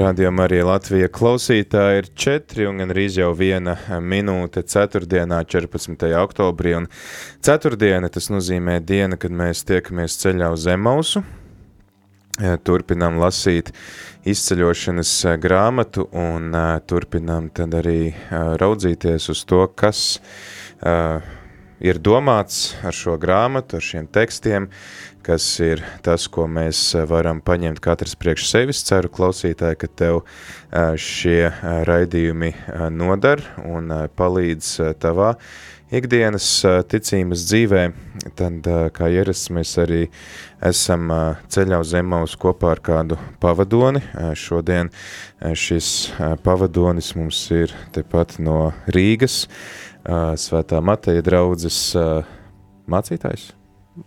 Radījumā arī Latvija klausītāji ir 4 un gan rīz jau viena minūte 4. 14. oktobrī. Un 4. tas nozīmē diena, kad mēs tiekamies ceļā uz Zemausu. Turpinām lasīt izceļošanas grāmatu un turpinām tad arī raudzīties uz to, kas ir domāts ar šo grāmatu, ar šiem tekstiem, kas ir tas, ko mēs varam paņemt katrs priekš sevis. Ceru, klausītāji, ka tev šie raidījumi nodar un palīdz tavā ikdienas ticības dzīvē, tad, kā ierasts, mēs arī esam ceļā uz Zemaus kopā ar kādu pavadoni. Šodien šis pavadonis mums ir tepat no Rīgas, Svētā Mateja draudzes mācītājs.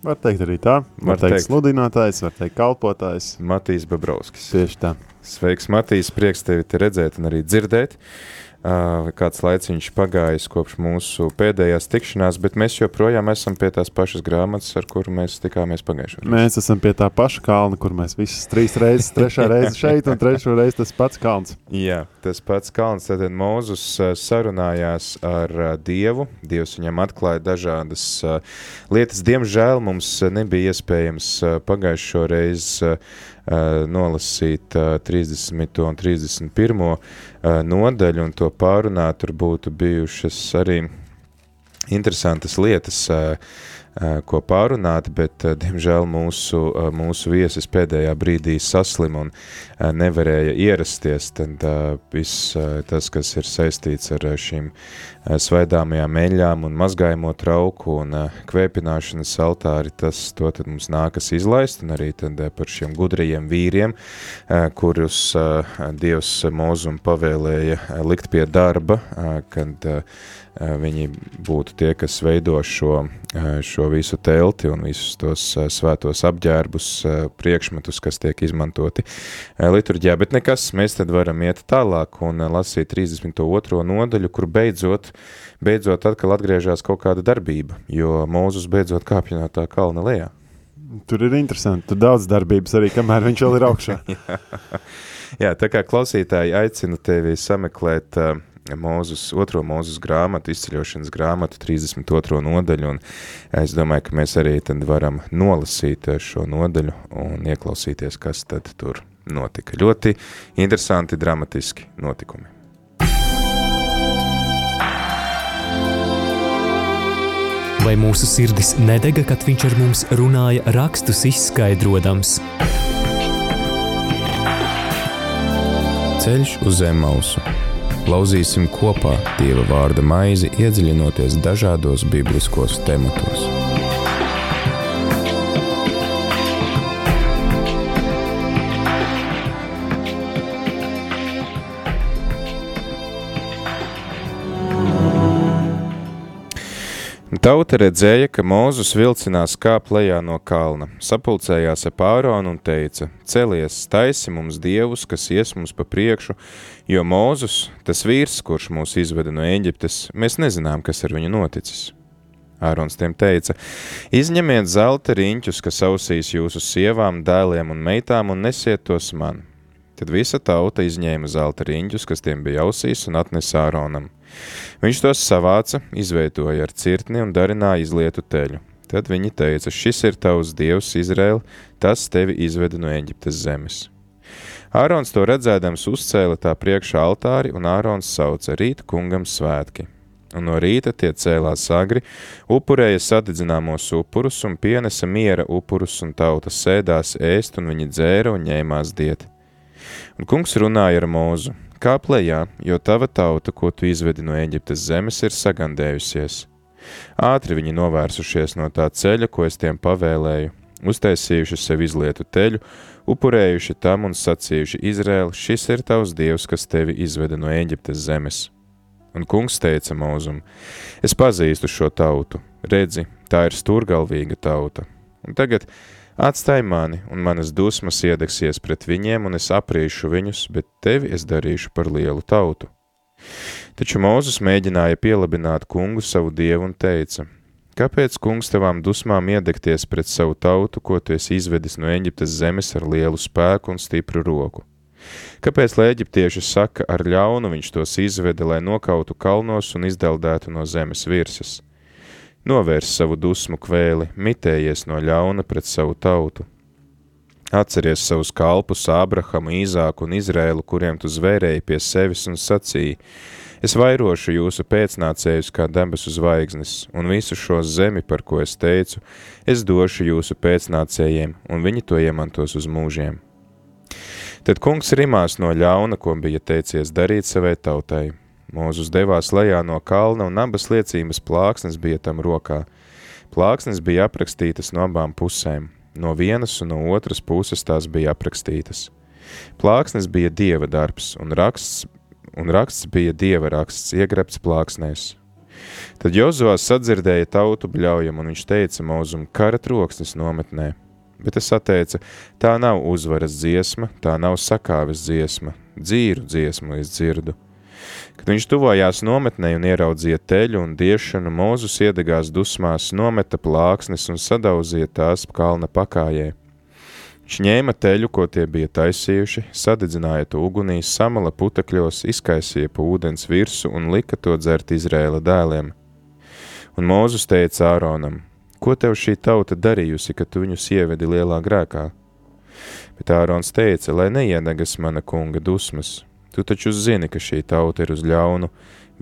Var teikt arī tā. Var, var teikt, teikt sludinātājs, var teikt kalpotājs. Matīs Babrovskis. Tieši tā. Sveiks, Matīs, prieks tevi te redzēt un arī dzirdēt. Uh, kāds laiciņš pagājis kopš mūsu pēdējās tikšanās, bet mēs joprojām esam pie tās pašas grāmatas, ar kuru mēs tikāmies pagājušajā. Mēs esam pie tā paša kalna, kur mēs visas trīs reizes, trešā reize šeit un trešo reizi tas pats kalns. Jā, tas pats kalns. Tad Mūzus sarunājās ar Dievu. Dievs viņam atklāja dažādas lietas. Diemžēl mums nebija iespējams pagājušo reizi nolasīt 30. un 31. nodaļu un to pārunāt, tur būtu bijušas arī interesantas lietas, ko pārunāt, bet, diemžēl, mūsu, mūsu viesis pēdējā brīdī saslim un nevarēja ierasties, tad viss tas, kas ir saistīts ar šīm svaidāmajām eļļām un mazgājamo trauku un kvēpināšanas altāri, tas to tad mums nākas izlaist, un arī tad par šiem gudrajiem vīriem, kurus Dievs mūzum pavēlēja likt pie darba, kad viņi būtu tie, kas veido šo, šo visu telti un visus tos svētos apģērbus, priekšmetus, kas tiek izmantoti liturģijā, bet nekas, mēs tad varam iet tālāk un lasīt 32. nodaļu, kur beidzot, beidzot atkal atgriežās kaut kāda darbība, jo Mūzus beidzot kāpja no tā kalna lejā. Tur ir interesanti, tur daudz darbības arī, kamēr viņš vēl ir augšā. Jā. Jā, tā kā klausītāji aicinu tevi sameklēt uh, Mūzus, otro mūzus grāmatu, izceļošanas grāmatu, 32. nodaļu, un es domāju, ka mēs arī tad varam nolasīt šo nodaļu un ieklausīties, kas tad tur notika. Ļoti interesanti, dramatiski notikumi. Vai mūsu sirdis nedega, kad viņš ar mums runāja rakstus izskaidrojams? Ceļš uz zem mausu Lauzīsim kopā Dieva vārda maizi, iedziļinoties dažādos bibliskos tematos. Tauta redzēja, ka Mūzus vilcinās kāp lejā no kalna, sapulcējās ap Āronu un teica, celies, taisi mums dievus, kas ies mums pa priekšu, jo Mūzus, tas vīrs, kurš mūs izveda no Eģiptes, mēs nezinām, kas ar viņu noticis. Ārons tiem teica, izņemiet zelta riņķus, kas ausīs jūsu sievām, dēliem un meitām un nesiet tos man. Tad visa tauta izņēma zelta riņķus, kas tiem bija ausīs un atnesa Āronam. Viņš tos savāca, izveidoja ar cirtni un darināja izlietu teļu. Tad viņi teica, šis ir tavs dievs Izraēl, tas tevi izveda no Eģiptes zemes. Ārons to redzēdams uzcēla tā priekšā altāri, un Ārons sauca rīt kungam svētki. Un no rīta tie cēlās agri, upurēja sadedzināmos upurus un pienesa miera upurus, un tauta sēdās ēst, un viņi dzēra un ņēmās diet. Un kungs runāja ar mūzu, Kāp lejā, jo tava tauta, ko tu izvedi no Eģiptes zemes, ir sagandējusies. Ātri viņi novērsušies no tā ceļa, ko es tiem pavēlēju, uztaisījuši sev izlietu teļu, upurējuši tam un sacījuši Izrēlu, šis ir tavs dievs, kas tevi izveda no Eģiptes zemes. Un kungs teica mūzum, es pazīstu šo tautu, redzi, tā ir stūrgalvīga tauta. Un tagad atstāj mani, un manas dusmas iedegsies pret viņiem, un es aprīšu viņus, bet tevi es darīšu par lielu tautu. Taču Mūzes mēģināja pielabināt kungu savu dievu un teica, kāpēc kungs tavām dusmām iedegties pret savu tautu, ko tu esi izvedis no Eģiptes zemes ar lielu spēku un stipru roku? Kāpēc lai eģiptieši saka, ar ļaunu viņš tos izveda, lai nokautu kalnos un izdeldētu no zemes virsas? Novērs savu dusmu kvēli, mitējies no ļauna pret savu tautu. Atceries savus kalpus Ābrahamu, Īzāku un Izrēlu, kuriem tu zvērēji pie sevis un sacīji, es vairošu jūsu pēcnācējus kā debesu zvaigznes, un visu šo zemi, par ko es teicu, es došu jūsu pēcnācējiem, un viņi to iemantos uz mūžiem. Tad kungs rimās no ļauna, ko bija teicies darīt savai tautai. Mūzus devās lejā no kalna, un abas liecības plāksnes bija tam rokā. Plāksnes bija aprakstītas no abām pusēm. No vienas un no otras puses tās bija aprakstītas. Plāksnes bija dieva darbs, un raksts, un raksts bija dieva raksts, iegrebts plāksnēs. Tad Jozovs sadzirdēja tautu bļaujam, un viņš teica mūzum kara troksnis nometnē – bet es atteicu, tā nav uzvaras dziesma, tā nav sakāves dziesma, dzīru dziesmu es dzirdu. Kad viņš tuvojās nometnei un ieraudzīja teļu un diešanu, Mūzus iedegās dusmās, nometa plāksnes un sadauzīja tās kalna pakājē. Viņš ņēma teļu, ko tie bija taisījuši, sadedzināja to ugunī, samala putekļos, izkaisīja pa ūdens virsu un lika to dzert Izrēla dēliem. Un Mūzus teica Āronam, Ko tev šī tauta darījusi, ka tu viņus ievedi lielā grēkā? Bet Ārons teica, lai neiedegas mana kunga dusmas. Tu taču zini, ka šī tauta ir uz ļaunu.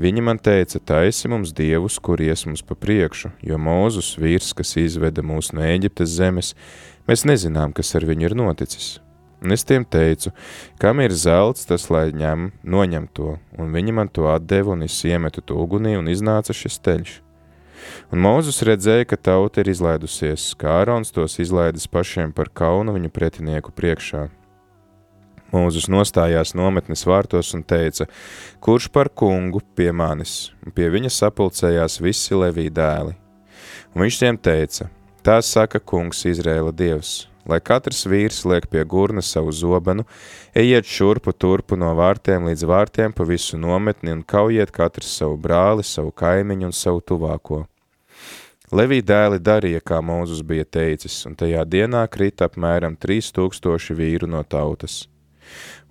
Viņi man teica, taisi mums dievus, kur ies mums pa priekšu, jo Mūzus vīrs, kas izveda mūs no Eģiptes zemes, mēs nezinām, kas ar viņu ir noticis. Un es tiem teicu, kam ir zelts, tas lai ņem, noņem to, un viņi man to atdeva, un es iemetu to ugunī, un iznāca šis teļš. Un Mūzus redzēja, ka tauta ir izlaidusies, kā Ārons tos izlaidis pašiem par kaunu viņu pretinieku priekšā. Mūzus nostājās nometnes vārtos un teica, kurš par kungu pie manis, un pie viņa sapulcējās visi levī dēli. Un viņš tiem teica, tā saka kungs Izrēla dievs, lai katrs vīrs liek pie gurna savu zobenu, ejiet šurpu turpu no vārtiem līdz vārtiem pa visu nometni un kaujiet katrs savu brāli, savu kaimiņu un savu tuvāko. Levī dēli darīja, kā Mūzus bija teicis, un tajā dienā krita apmēram 3000 vīru no tautas.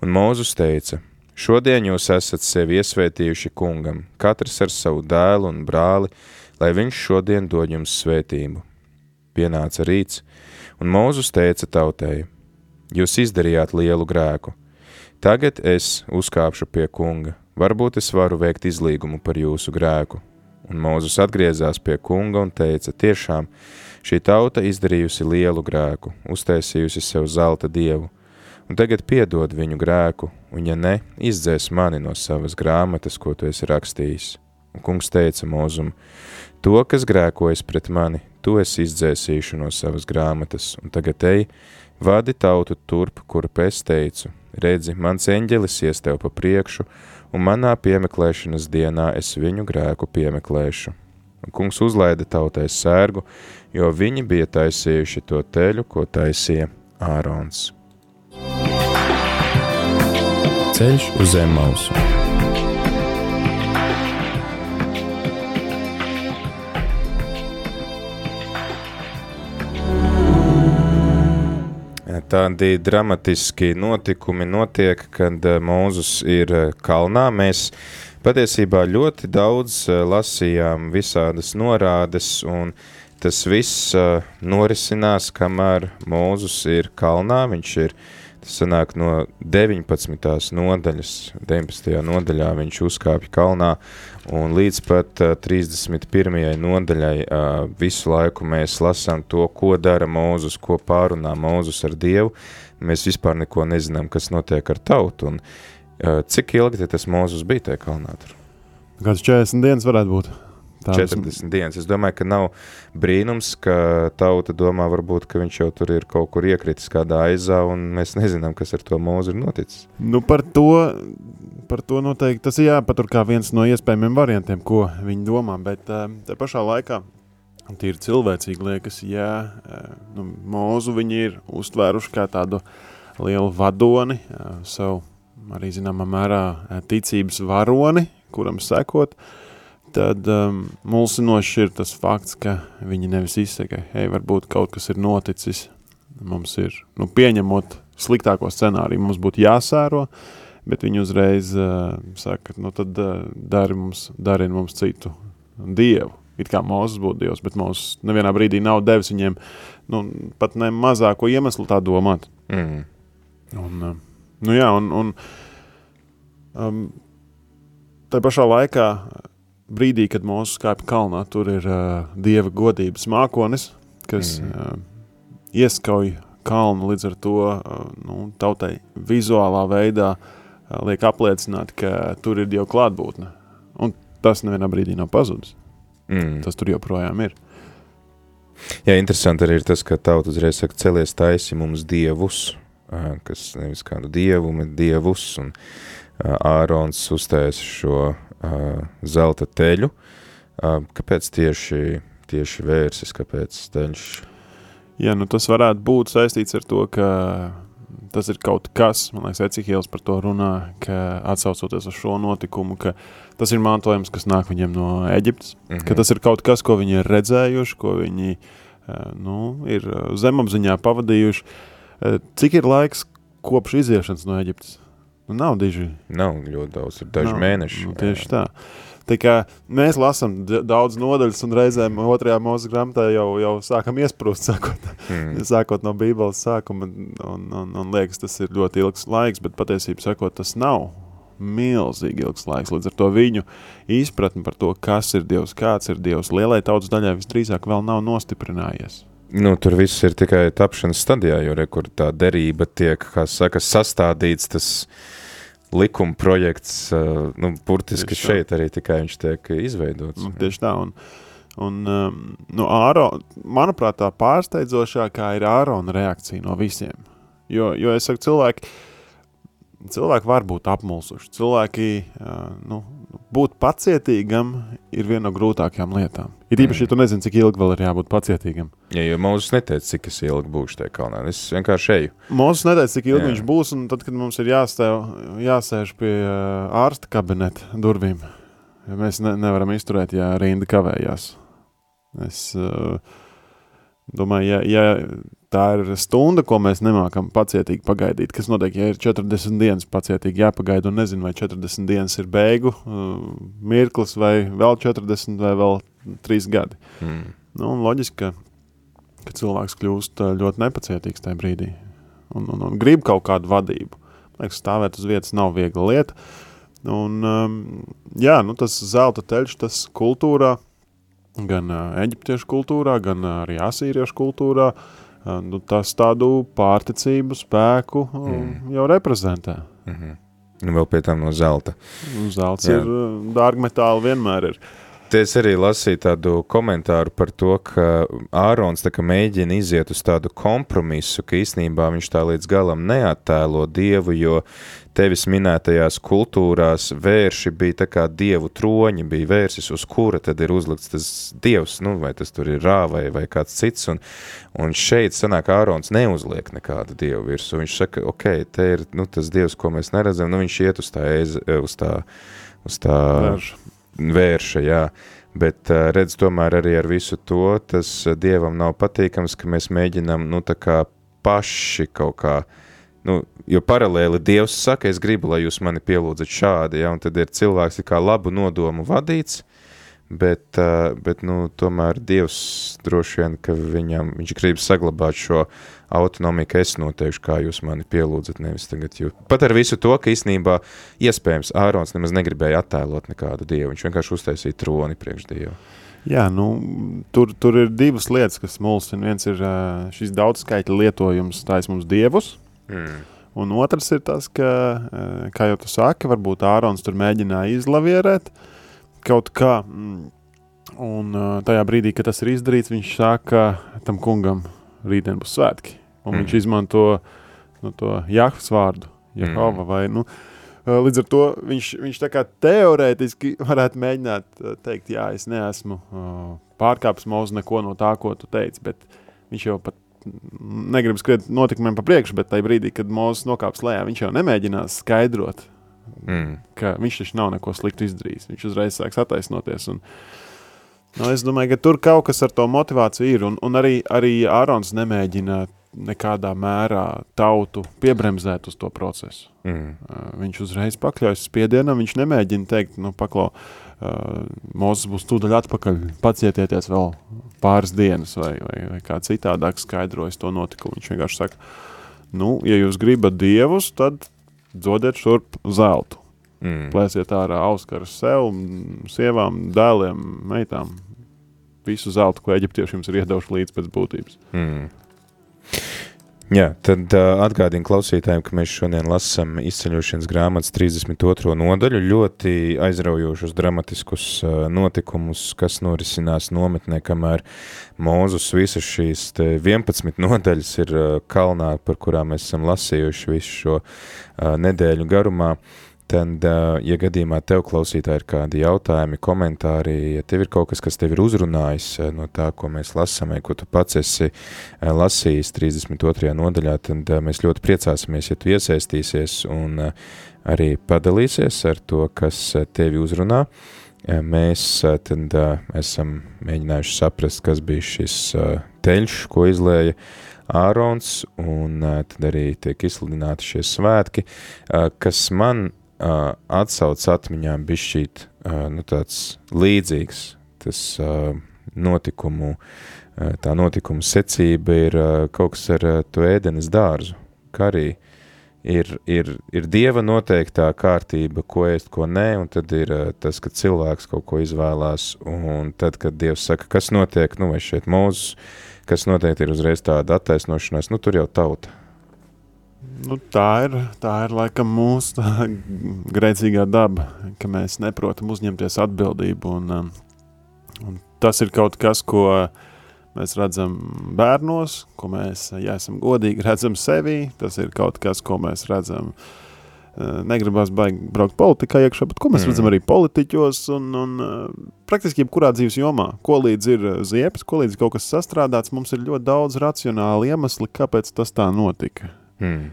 Un Mūzus teica, šodien jūs esat sevi iesvētījuši kungam, katrs ar savu dēlu un brāli, lai viņš šodien dod jums svētību. Pienāca rīts, un Mūzus teica tautai, jūs izdarījāt lielu grēku, tagad es uzkāpšu pie kunga, varbūt es varu veikt izlīgumu par jūsu grēku, Un Mūzus atgriezās pie kunga un teica, tiešām šī tauta izdarījusi lielu grēku, uztaisījusi sev zelta dievu, un tagad piedod viņu grēku, un ja ne, izdzēs mani no savas grāmatas, ko tu esi rakstījis. Un kungs teica Mūzum, to, kas grēkojas pret mani, tu esi izdzēsīšu no savas grāmatas, un tagad ej, vadi tautu turp, kur es teicu, redzi, mans eņģelis ies tev pa priekšu, un manā piemeklēšanas dienā es viņu grēku piemeklēšu. Un kungs uzlaida tautai sērgu, jo viņi bija taisījuši to teļu, ko taisīja Ārons. Ceļš uz zem mausu. tādi dramatiski notikumi notiek, kad eh, Mūzus ir eh, kalnā. Mēs patiesībā ļoti daudz eh, lasījām visādas norādes, un tas viss norisinās, kamēr Mūzus ir kalnā. Viņš ir Tas sanāk no 19. nodaļas, 19. nodaļā viņš uzkāpja kalnā, un līdz pat uh, 31. nodaļai uh, visu laiku mēs lasām to, ko dara Mūzus, ko pārunā Mūzus ar Dievu. Mēs vispār neko nezinām, kas notiek ar tautu, un uh, cik ilgi tas Mūzus bija tajā kalnā tur? Kāds 40 dienas varētu būt. Tādas- 40 dienas. Es domāju, ka nav brīnums, ka tauta domā, varbūt, ka viņš jau tur ir kaut kur iekritis kādā aizā, un mēs nezinām, kas ar to mūzu ir noticis. Nu, par to, par to noteikti tas ir jāpatur kā viens no iespējamiem variantiem, ko viņi domā. Bet uh, tā pašā laikā tīri cilvēcīgi liekas, ja uh, nu, mūzu viņi ir uztvēruši kā tādu lielu vadoni, uh, savu arī zināmā mērā uh, ticības varoni, kuram sekot. Tad um, mulsinoši ir tas fakts, ka viņi nevis izsaka, hei, varbūt kaut kas ir noticis. Mums ir, nu, pieņemot sliktāko scenāriju, mums būtu jāsēro, bet viņi uzreiz uh, saka, nu, tad uh, dari mums, dari mums citu dievu. It kā Mozus būtu dievs, bet Mozus nevienā brīdī nav devis viņiem nu, pat ne mazāko iemeslu tā domāt. Mm. Un, uh, nu jā, un, un um, tā pašā laikā, brīdī, kad mūsu skāpja kalnā, tur ir uh, dieva godības mākonis, kas mm. uh, ieskauj kalnu līdz ar to uh, nu, tautai vizuālā veidā uh, liek apliecināt, ka tur ir dieva klātbūtne. Un tas nevienā brīdī nav pazudis. Mm. Tas tur joprojām ir. Jā, interesanti arī ir tas, ka tauta uzreiz saka, celies taisi mums dievus, ā, kas nevis kādu dievu, bet dievus, un ā, Ārons uztais šo ā, zelta teļu. Ā, Kāpēc tieši, tieši vērsis, kāpēc teļš? Jā, nu tas varētu būt saistīts ar to, ka tas ir kaut kas, man liekas, Ecihils par to runā, ka atsaucoties uz šo notikumu, ka tas ir mantojums, kas nāk viņiem no Eģiptes, Mhm. ka tas ir kaut kas, ko viņi ir redzējuši, ko viņi nu, ir zemapziņā pavadījuši. Cik ir laiks kopš iziešanas no Eģiptes? Nu, nav diži. Nav ļoti daudz, ir daži Nav. mēneši. Nu, tieši tā. Tā kā mēs lasām daudz nodaļas, un reizēm otrajā mūža grāmatā jau, jau sākam iesprūst, sākot Mm. sākot no Bībeles sākuma, un, un, un liekas, tas ir ļoti ilgs laiks, bet patiesībā sakot, tas nav milzīgi ilgs laiks. Līdz ar to viņu izpratni par to, kas ir Dievs, kāds ir Dievs, lielai tautas daļai visdrīzāk vēl nav nostiprinājies. Nu, tur viss ir tikai tapšanas stadijā, jo re, kur tā derība tiek, kā saka, sastādīts tas likuma projekts, ā, nu, burtiski Tieši tā. šeit arī tikai viņš tiek izveidots. Nu, tieši tā. Un, un, um, nu, Āro, manuprāt, tā pārsteidzošākā ir Ārona reakcija no visiem. Jo, jo es saku, cilvēki, cilvēki var būt apmulsuši. Cilvēki, uh, nu, būt pacietīgam ir viena no grūtākajām lietām. Ir īpaši, ja tu nezini, cik ilgi vēl ir jābūt pacietīgam. Ja, jo Mūzes neteica, cik es ilgi būšu tajā kalnā. Es vienkārši eju. Mūsu neteica, cik ilgi Jā. viņš būs, un tad, kad mums ir jāstāv, jāsēž pie uh, ārsta kabineta durvīm, ja mēs ne, nevaram izturēt, ja rinda kavējās. Es uh, domāju, ja, ja tā ir stunda, ko mēs nemākam pacietīgi pagaidīt, kas notiek, ja ir 40 dienas pacietīgi jāpagaida, un nezinu, vai 40 dienas ir beigu uh, mirklis, vai vēl 40, vai vēl 3 gadi. Mm. Nu, loģiski, ka, ka cilvēks kļūst ā, ļoti nepacietīgs tajā brīdī un, un, un grib kaut kādu vadību. Man liekas, stāvēt uz vietas nav viegla lieta. Un, um, jā, nu, tas zelta ceļš, tas kultūrā, gan uh, eģiptiešu kultūrā, gan uh, arī asīriešu kultūrā, uh, nu, tas tādu pārticību, spēku Mm. jau reprezentē. Mm -hmm. Nu, vēl pie tam no zelta. Un Zelts Jā. ir uh, dārgmetāli vienmēr ir. Te es arī lasīju tādu komentāru par to, ka Ārons tā kā mēģina iziet uz tādu kompromisu, ka īsnībā viņš tā līdz galam neattēlo dievu, jo tevis minētajās kultūrās vērši bija tā kā dievu troņi, bija vērsis, uz kura tad ir uzlikts tas dievs, nu, vai tas tur ir rā vai, kāds cits, un, un šeit sanāk Ārons neuzliek nekādu dievu virsū, viņš saka, ok, te ir, nu, tas dievs, ko mēs neredzam, nu, viņš iet uz tā, eze, uz tā, uz tā Vērš. Vērša, jā. Bet redz, tomēr arī ar visu to, tas dievam nav patīkams, ka mēs mēģinām, nu, tā kā paši kaut kā, nu, jo paralēli dievs saka, es gribu, lai jūs mani pielūdzat šādi, ja, un tad ir cilvēks kā labu nodomu vadīts, bet, bet nu, tomēr dievs droši vien, ka viņam, viņš grib saglabāt šo autonomiju, ka es noteikšu, kā jūs mani pielūdzat, nevis tagad jūs. Pat ar visu to, ka īstenībā iespējams Ārons nemaz negribēja attēlot nekādu dievu, viņš vienkārši uztaisīja troni priekš dievu. Jā, nu, tur, tur ir divas lietas, kas mulsina. Viens ir šis daudzskaitļa lietojums, ir mums dievus. Mm. Un otrs ir tas, ka, kā jau tu saki, varbūt Ārons tur mēģināja izlavierēt kaut kā. Un tajā brīdī, kad tas ir izdarīts, viņš saka tam kungam, rītdien būs svētki. Un mm. viņš izmanto nu, to Jahvas vārdu, Jehova. Mm. Vai, nu, līdz ar to viņš, viņš teorētiski varētu mēģināt teikt, jā, es neesmu pārkāpis mūzu neko no tā, ko tu teici, bet viņš jau pat negrib skriet notikumiem pa priekšu, bet tajā brīdī, kad mūzis nokāps lejā, viņš jau nemēģinās skaidrot, mm. ka viņš taču nav neko sliktu izdarījis. Viņš uzreiz sāks attaisnoties. Un, Nu, es domāju, ka tur kaut kas ar to motivāciju ir. Un, un arī, arī Ārons nemēģina nekādā mērā tautu piebremzēt uz to procesu. Mm. Uh, viņš uzreiz pakļaujas spiedienam, viņš nemēģina teikt, nu, paklau, uh, Mozus būs tūdaļ atpakaļ, pacietieties vēl pāris dienas vai, vai, vai kā citādāk skaidrojas to notikumu. Viņš vienkārši saka, nu, ja jūs gribat dievus, tad dodiet šurp zeltu. Mm. Plēsiet ārā auskaras sev, sievām, dēliem, meitām. Visu zeltu, ko eģiptieši jums ir iedevuši līdz pēc būtības. Mm. Jā, tad uh, atgādinu klausītājiem, ka mēs šodien lasām izceļošanas grāmatas 32. nodaļu, ļoti aizraujošus, dramatiskus uh, notikumus, kas norisinās nometnē, kamēr Mūzus visas šīs 11 nodaļas ir uh, kalnā, par kurām mēs esam lasījuši visu šo uh, nedēļu garumā. Uh, Tad, ja gadījumā tev klausītāji ir kādi jautājumi, komentāri, ja tev ir kaut kas, kas tev ir uzrunājis no tā, ko mēs lasām, ko tu pats esi lasījis 32. nodaļā, tad mēs ļoti priecāsimies, ja tu iesaistīsies un arī padalīsies ar to, kas tevi uzrunā. Mēs tad esam mēģinājuši saprast, kas bija šis teļš, ko izlēja Ārons, un tad arī tiek izsludināti šie svētki, kas man uh, atsauc atmiņā bišķīt uh, nu, tāds līdzīgs. Tas uh, notikumu, uh, tā notikumu secība ir uh, kaut kas ar uh, to ēdenes dārzu, kā arī ir, ir, ir dieva noteiktā kārtība, ko ēst, ko nē, un tad ir uh, tas, ka cilvēks kaut ko izvēlās, un tad, kad dievs saka, kas notiek, nu vai šeit mūzus, kas noteikti ir uzreiz tāda attaisnošanās, nu tur jau tauta Nu, tā, ir, tā ir laikam mūsu grēcīgā daba, ka mēs neprotam uzņemties atbildību. Un, um, un tas ir kaut kas, ko mēs redzam bērnos, ko mēs, ja esam godīgi, redzam sevi. Tas ir kaut kas, ko mēs redzam. Uh, negribas baigi braukt politikā iekšā, bet ko mēs mm. redzam arī politiķos un, un uh, praktiski jebkurā dzīves jomā. Ko līdz ir ziepes, ko līdz kaut kas sastrādāts, mums ir ļoti daudz racionāli iemesli, kāpēc tas tā notika. Mm.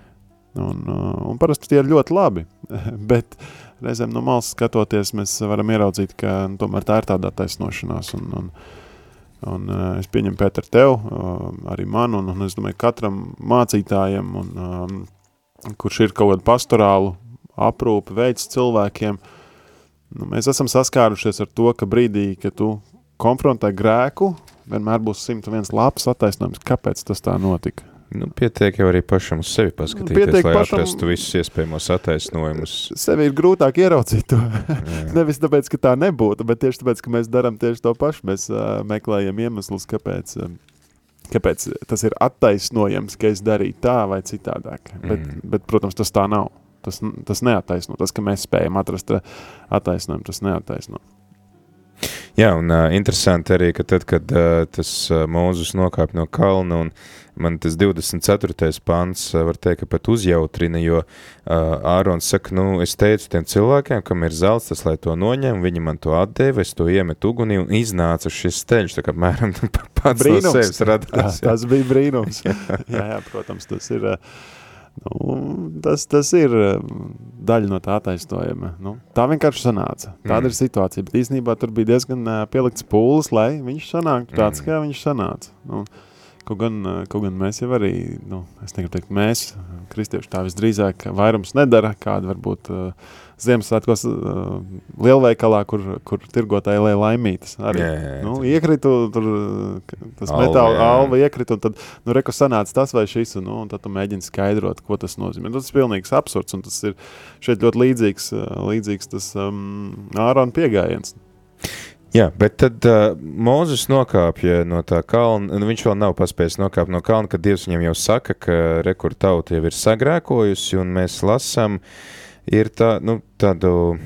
Un, uh, un parasti tie ir ļoti labi, bet reizēm no malas skatoties, mēs varam ieraudzīt, ka nu, tomēr tā ir tāda taisnošanās. Un, un, un uh, es pieņemu Pēter tev, uh, arī man, un, un es domāju katram mācītājam, un, um, kurš ir kaut kādu pastorālu aprūpi veids cilvēkiem, nu, mēs esam saskārušies ar to, ka brīdī, kad tu konfrontē grēku, vienmēr būs 101 labs attaisnojums, kāpēc tas tā notika. Nu, pietiek jau arī pašam uz sevi paskatīties, pietiek lai pašam, atrastu visus iespējamos attaisnojumus. Sevi ir grūtāk ieraudzīt to. Nevis tāpēc, ka tā nebūtu, bet tieši tāpēc, ka mēs darām tieši to pašu. Mēs uh, meklējam iemeslus, kāpēc, uh, kāpēc tas ir attaisnojams, ka es darīju tā vai citādāk. Mm. Bet, bet, protams, tas tā nav. Tas, tas neataisno. Tas, ka mēs spējam atrast attaisnojumu, tas neataisno. Jā, un uh, interesanti arī, ka tad, kad uh, tas uh, Mūzus nokāp no kalna un man tas 24. pants var teikt, ka pat uzjautrina, jo uh, Ārons saka, nu, es teicu tiem cilvēkiem, kam ir zelts, tas, lai to noņem, viņi man to atdeva, es to iemetu ugunī un iznāca šis ceļš, tā kā mēram pats brīnums. no sevis radās. Jā, tas bija brīnums. jā. jā, jā, protams, tas ir... Uh, Nu, tas, tas ir daļa no tā attaisnojuma. Nu, tā vienkārši sanāca. Tāda mm. ir situācija. Bet īstenībā tur bija diezgan uh, pielikts pūles, lai viņš sanāktu tāds, mm. kā viņš sanāca. Nu, kaut, gan, uh, kaut gan mēs jau arī, nu, es negribu teikt, mēs, kristieši tā visdrīzāk vairums nedara, kāda varbūt uh, Ziemassvētkos uh, lielveikalā, kur, kur tirgotāji lēja laimītas. Arī, jā, jā, jā. Nu, iekritu, tur tas alva, metāla alva iekrita, un tad, nu, reku sanāca tas vai šis, un, nu, un tad tu mēģini skaidrot, ko tas nozīmē. Tas ir pilnīgs absurds, un tas ir šeit ļoti līdzīgs, līdzīgs tas um, ārāna piegājiens. Jā, bet tad uh, Mozus nokāpja no tā kalna, nu, viņš vēl nav paspējis nokāpt no kalna, kad Dievs viņam jau saka, ka rekurtauta jau ir sagrēkojusi, un mēs lasām, uh, ir tā, nu, tādu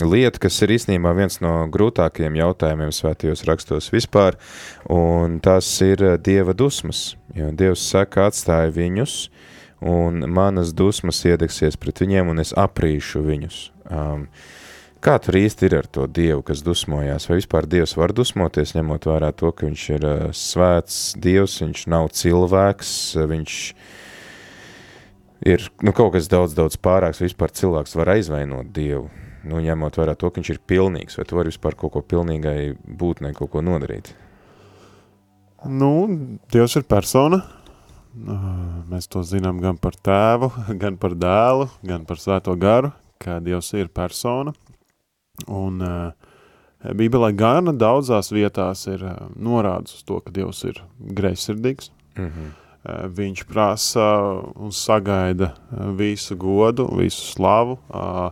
lieta, kas ir īstenībā viens no grūtākajiem jautājumiem svētajos rakstos vispār, un tas ir Dieva dusmas. Jo Dievs saka, atstāja viņus, un manas dusmas iedegsies pret viņiem, un es aprīšu viņus. Um, Kā tur īsti ir ar to Dievu, kas dusmojās? Vai vispār Dievs var dusmoties, ņemot vērā to, ka viņš ir uh, svēts Dievs, viņš nav cilvēks, viņš ir nu, kaut kas daudz, daudz pārāks, vispār cilvēks var aizvainot Dievu, nu, ņemot vērā to, ka viņš ir pilnīgs, vai tu vari vispār kaut ko pilnīgai būtnei kaut ko nodarīt? Nu, Dievs ir persona. Mēs to zinām gan par tēvu, gan par dēlu, gan par svēto garu, ka Dievs ir persona. Un uh, Bībelē gan daudzās vietās ir uh, norādes uz to, ka Dievs ir greizsirdīgs. Mm -hmm. Uh, viņš prasa un sagaida visu godu, visu slavu, uh,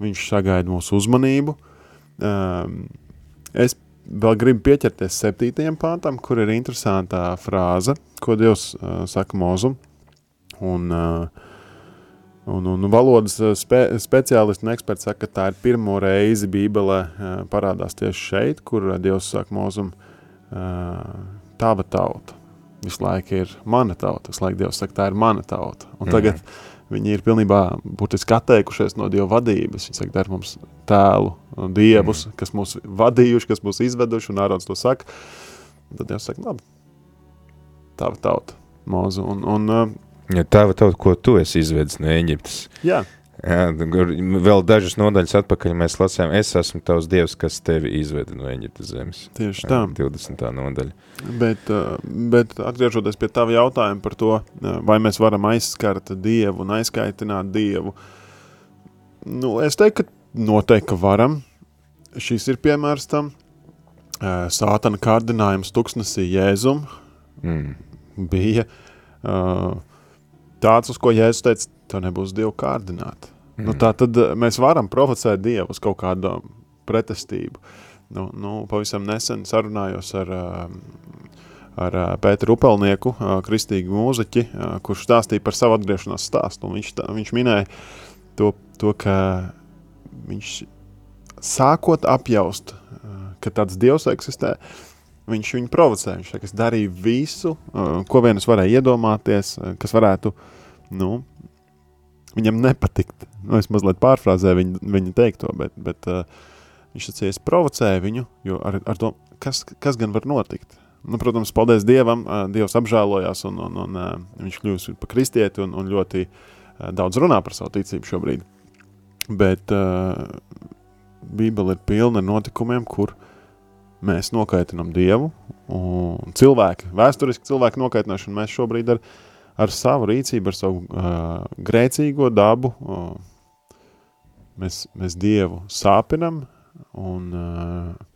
viņš sagaida mūsu uzmanību. Uh, es vēl gribu pieķerties septītajam pāntam, kur ir interesantā frāze, ko Dievs saka mūzum. Un Un, un valodas eh, spe, speciālisti un eksperti saka, ka tā ir pirmo reizi Bībelē eh, parādās tieši šeit, kur eh, Dievs saka mūzum tava tauta. Visu laiku ir mana tauta, visu laiku Dievs saka, tā ir mana tauta. Un mm. tagad viņi ir pilnībā būtiski atteikušies no Dieva vadības. Viņi saka, ir mums tēlu dievus, mm. kas mūs vadījuši, kas mūs izveduši, un Ārons to saka. Un tad Dievs saka, labi, tava tauta, mūzu. Un, un Ja tava tauta, ko tu esi izvedis no Eģiptes. Jā. Jā, vēl dažas nodaļas atpakaļ mēs lasījām, es esmu tavs dievs, kas tevi izveda no Eģiptes zemes. Tieši tā. 20. nodaļa. Bet, bet atgriežoties pie tava jautājuma par to, vai mēs varam aizskart dievu un aizkaitināt dievu, nu, es teiktu, ka noteikti, varam. Šis ir piemērs tam. Sātana kārdinājums tuksnesī Jēzum mm. bija tāds, uz ko Jēzus teica, tev nebūs Dievu kārdināt. Mm. Nu, tā tad eh, mēs varam provocēt Dievu uz kaut kādu pretestību. Nu, nu, pavisam nesen sarunājos ar, eh, ar eh, Pēteru Upelnieku, kristīgu mūziķi, kurš stāstīja par savu atgriešanās stāstu. Viņš, tā, viņš minēja to, to, ka viņš sākot apjaust, ka tāds Dievs eksistē, viņš viņu provocē. Viņš saka, es darīju visu, ko vien es varēju iedomāties, kas varētu nu, viņam nepatikt. Nu, es mazliet pārfrāzēju viņu, viņu teikto, bet, bet uh, viņš sacīja, es provocēju viņu, jo ar, ar to, kas, kas gan var notikt? Nu, protams, paldies Dievam, uh, Dievs apžēlojās un, un, un uh, viņš kļūst par kristieti un, un ļoti uh, daudz runā par savu ticību šobrīd. Bet uh, Bībele ir pilna ar notikumiem, kur mēs nokaitinam Dievu un cilvēki, vēsturiski cilvēku nokaitināšanu mēs šobrīd ar ar savu rīcību, ar savu uh, grēcīgo dabu, uh, mēs, mēs Dievu sāpinam un uh,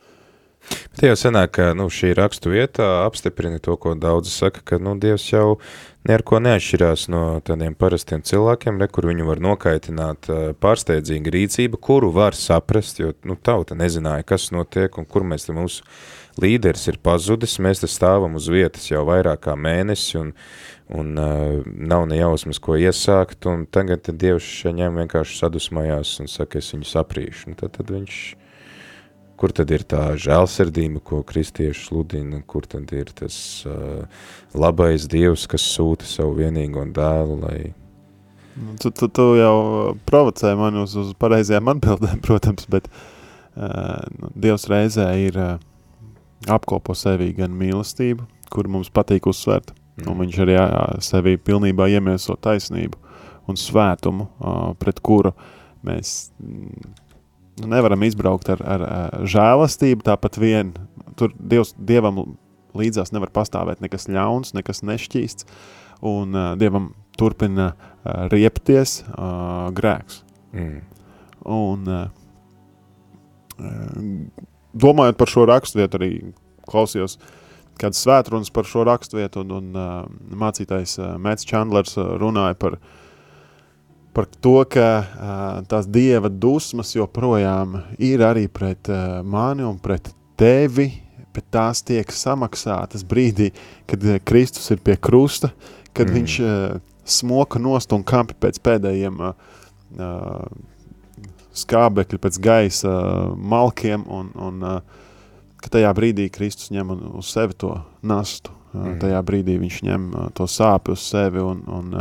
Bet jau senāk, ka nu, šī rakstu vieta apstiprina to, ko daudzi saka, ka nu, Dievs jau neko neatšķirās no tādiem parastiem cilvēkiem, re, kur viņu var nokaitināt pārsteidzīga rīcība, kuru var saprast, jo nu, tauta nezināja, kas notiek un kur mēs mūsu līderis ir pazudis, mēs te stāvam uz vietas jau vairāk kā mēnesi un, un uh, nav ne jausmas, ko iesākt, un tagad Dievs ņem vienkārši sadusmojās un saka, es viņu saprīšu. Un tad, tad viņš, kur tad ir tā žēlsirdība, ko kristieši sludina, kur tad ir tas uh, labais Dievs, kas sūta savu vienīgo dēlu, lai nu, Tu, tu, tu jau provocē mani uz, uz pareizajām atbildēm, protams, bet uh, Dievs reizē ir uh, apkopo sevī gan mīlestību, kur mums patīk uzsvērt, Mm. Un viņš arī sevī pilnībā iemieso taisnību un svētumu, pret kuru mēs mm, nevaram izbraukt ar, ar, ar žēlastību. Tāpat vien tur Dievs, Dievam līdzās nevar pastāvēt nekas ļauns, nekas nešķīsts, un uh, Dievam turpina uh, riepties uh, grēks. Mm. Un uh, domājot par šo raksturvietu arī klausījos uh, kādas svētrunas par šo raksturvietu, un, un uh, mācītājs uh, Mēts Čandlers uh, runāja par, par to, ka uh, tās dieva dusmas joprojām ir arī pret uh, mani un pret tevi, bet tās tiek samaksātas brīdī, kad uh, Kristus ir pie krusta, kad mm. viņš uh, smoka nost un kampi pēc pēdējiem uh, uh, skābekļi pēc gaisa malkiem, un, un ka tajā brīdī Kristus ņem uz sevi to nastu. Mm. Tajā brīdī viņš ņem to sāpju uz sevi, un, un,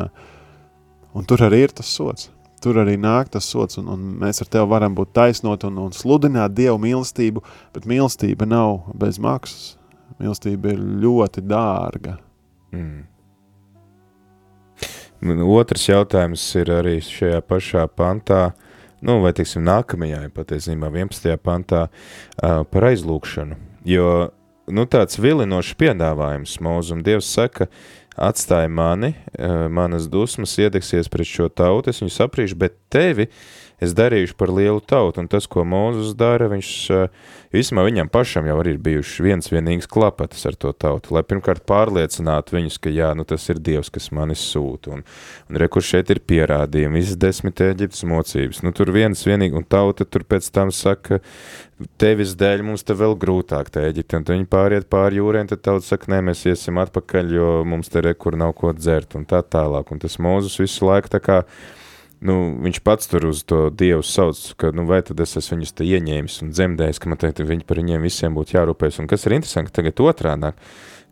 un tur arī ir tas sots. Tur arī nāk tas sots, un, un mēs ar tevi varam būt taisnot un, un sludināt Dievu mīlestību, bet mīlestība nav bez maksas. Mīlestība ir ļoti dārga. Mm. Otrs jautājums ir arī šajā pašā pantā, nu, vai teiksim, nākamajā, patiesībā 11. pantā, uh, par aizlūkšanu. Jo nu, tāds vilinošs piedāvājums mūzum Dievs saka, atstāja mani, uh, manas dusmas iedegsies pret šo tautu, es viņu saprīšu, bet tevi es darīšu par lielu tautu, un tas, ko Mūzus dara, viņš uh, Vismaz viņam pašam jau ir bijuši viens vienīgs klapatis ar to tautu, lai pirmkārt pārliecinātu viņus, ka jā, nu tas ir Dievs, kas manis sūta, un, un re, kur šeit ir pierādījumi, visas desmit Eģiptes mocības, nu tur viens vienīgi, un tauta tur pēc tam saka, tevis dēļ mums te vēl grūtāk te Eģipte, un viņi pāriet pāri jūrēm, tad tauta saka, nē, mēs iesim atpakaļ, jo mums te re, kur nav ko dzert, un tā tālāk, un tas Mūzus visu laiku tā kā, nu, viņš pats tur uz to Dievu sauc, ka, nu, vai tad es esmu viņus te ieņēmis un dzemdējis, ka man teikt, viņi par viņiem visiem būtu jārūpējas. Un kas ir interesanti, ka tagad otrādāk,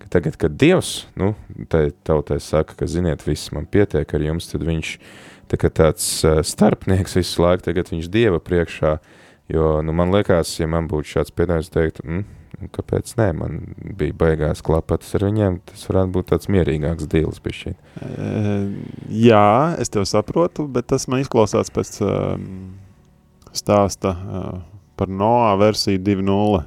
ka tagad, kad Dievs, nu, tai tautai saka, ka, ziniet, viss man pietiek ar jums, tad viņš tā kā tāds starpnieks visu laiku, tagad viņš Dieva priekšā, jo, nu, man liekas, ja man būtu šāds piedājums teikt, mm, kāpēc nē, man bija baigās klapatas ar viņiem, tas varētu būt tāds mierīgāks dīls bišķiņ. Jā, es tev saprotu, bet tas man izklausās pēc um, stāsta uh, par Noā versiju 2.0.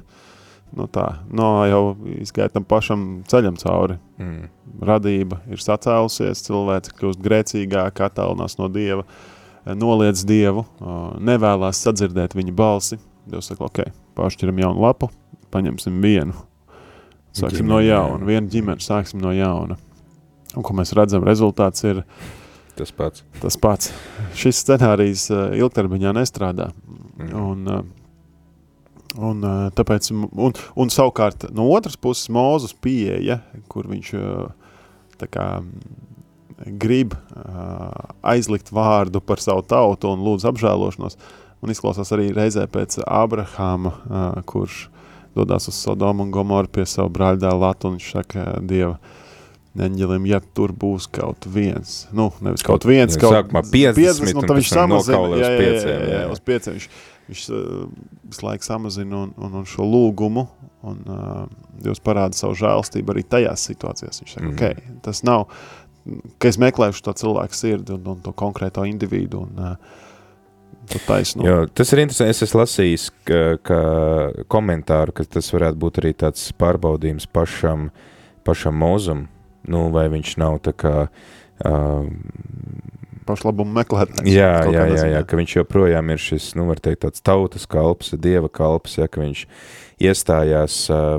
Nu tā, Noā jau izgāja tam pašam ceļam cauri. Mm. Radība ir sacēlusies, cilvēks kļūst grēcīgāk, attālinās no Dieva, noliedz Dievu, uh, nevēlās sadzirdēt viņa balsi. Dievs saka, ok, pāršķiram jaunu lapu, paņemsim vienu. Sāksim ģimeni, no jauna, vienu ģimeni, sāksim no jauna. Un, ko mēs redzam, rezultāts ir tas pats. Tas pats. Šis scenārijs uh, ilgtermiņā nestrādā. Mm. Un, uh, un, uh, tāpēc, un, un savukārt no otras puses Mūzes pieeja, kur viņš uh, kā grib uh, aizlikt vārdu par savu tautu un lūdz apžēlošanos, un izklausās arī reizē pēc Abrahama, uh, kurš dodas uz Sodomu un Gomoru pie savu brāļdēlu Latu, un viņš saka Dieva eņģelim, ja tur būs kaut viens, nu, nevis kaut, kaut viens, kaut sākumā 50, 50 un tad viņš samazina, jā, jā, jā, jā, jā, uz pieciem, viņš, viņš uh, visu laiku samazina un, un, un šo lūgumu, un uh, Dievs parāda savu žēlstību arī tajās situācijās. Viņš saka, mm. ok, tas nav, ka es meklēšu to cilvēku sirdi un, un to konkrēto individu, un uh, Jo, tas ir interesanti. Es esmu lasījis ka, ka komentāru, ka tas varētu būt arī tāds pārbaudījums pašam, pašam mūzum. Nu, vai viņš nav tā kā. Uh, Pašlabumu meklētājs. Jā, jā, jā, jā, ka viņš joprojām ir šis, nu, var teikt, tāds tautas kalps, dieva kalps, ja, ka viņš iestājās uh,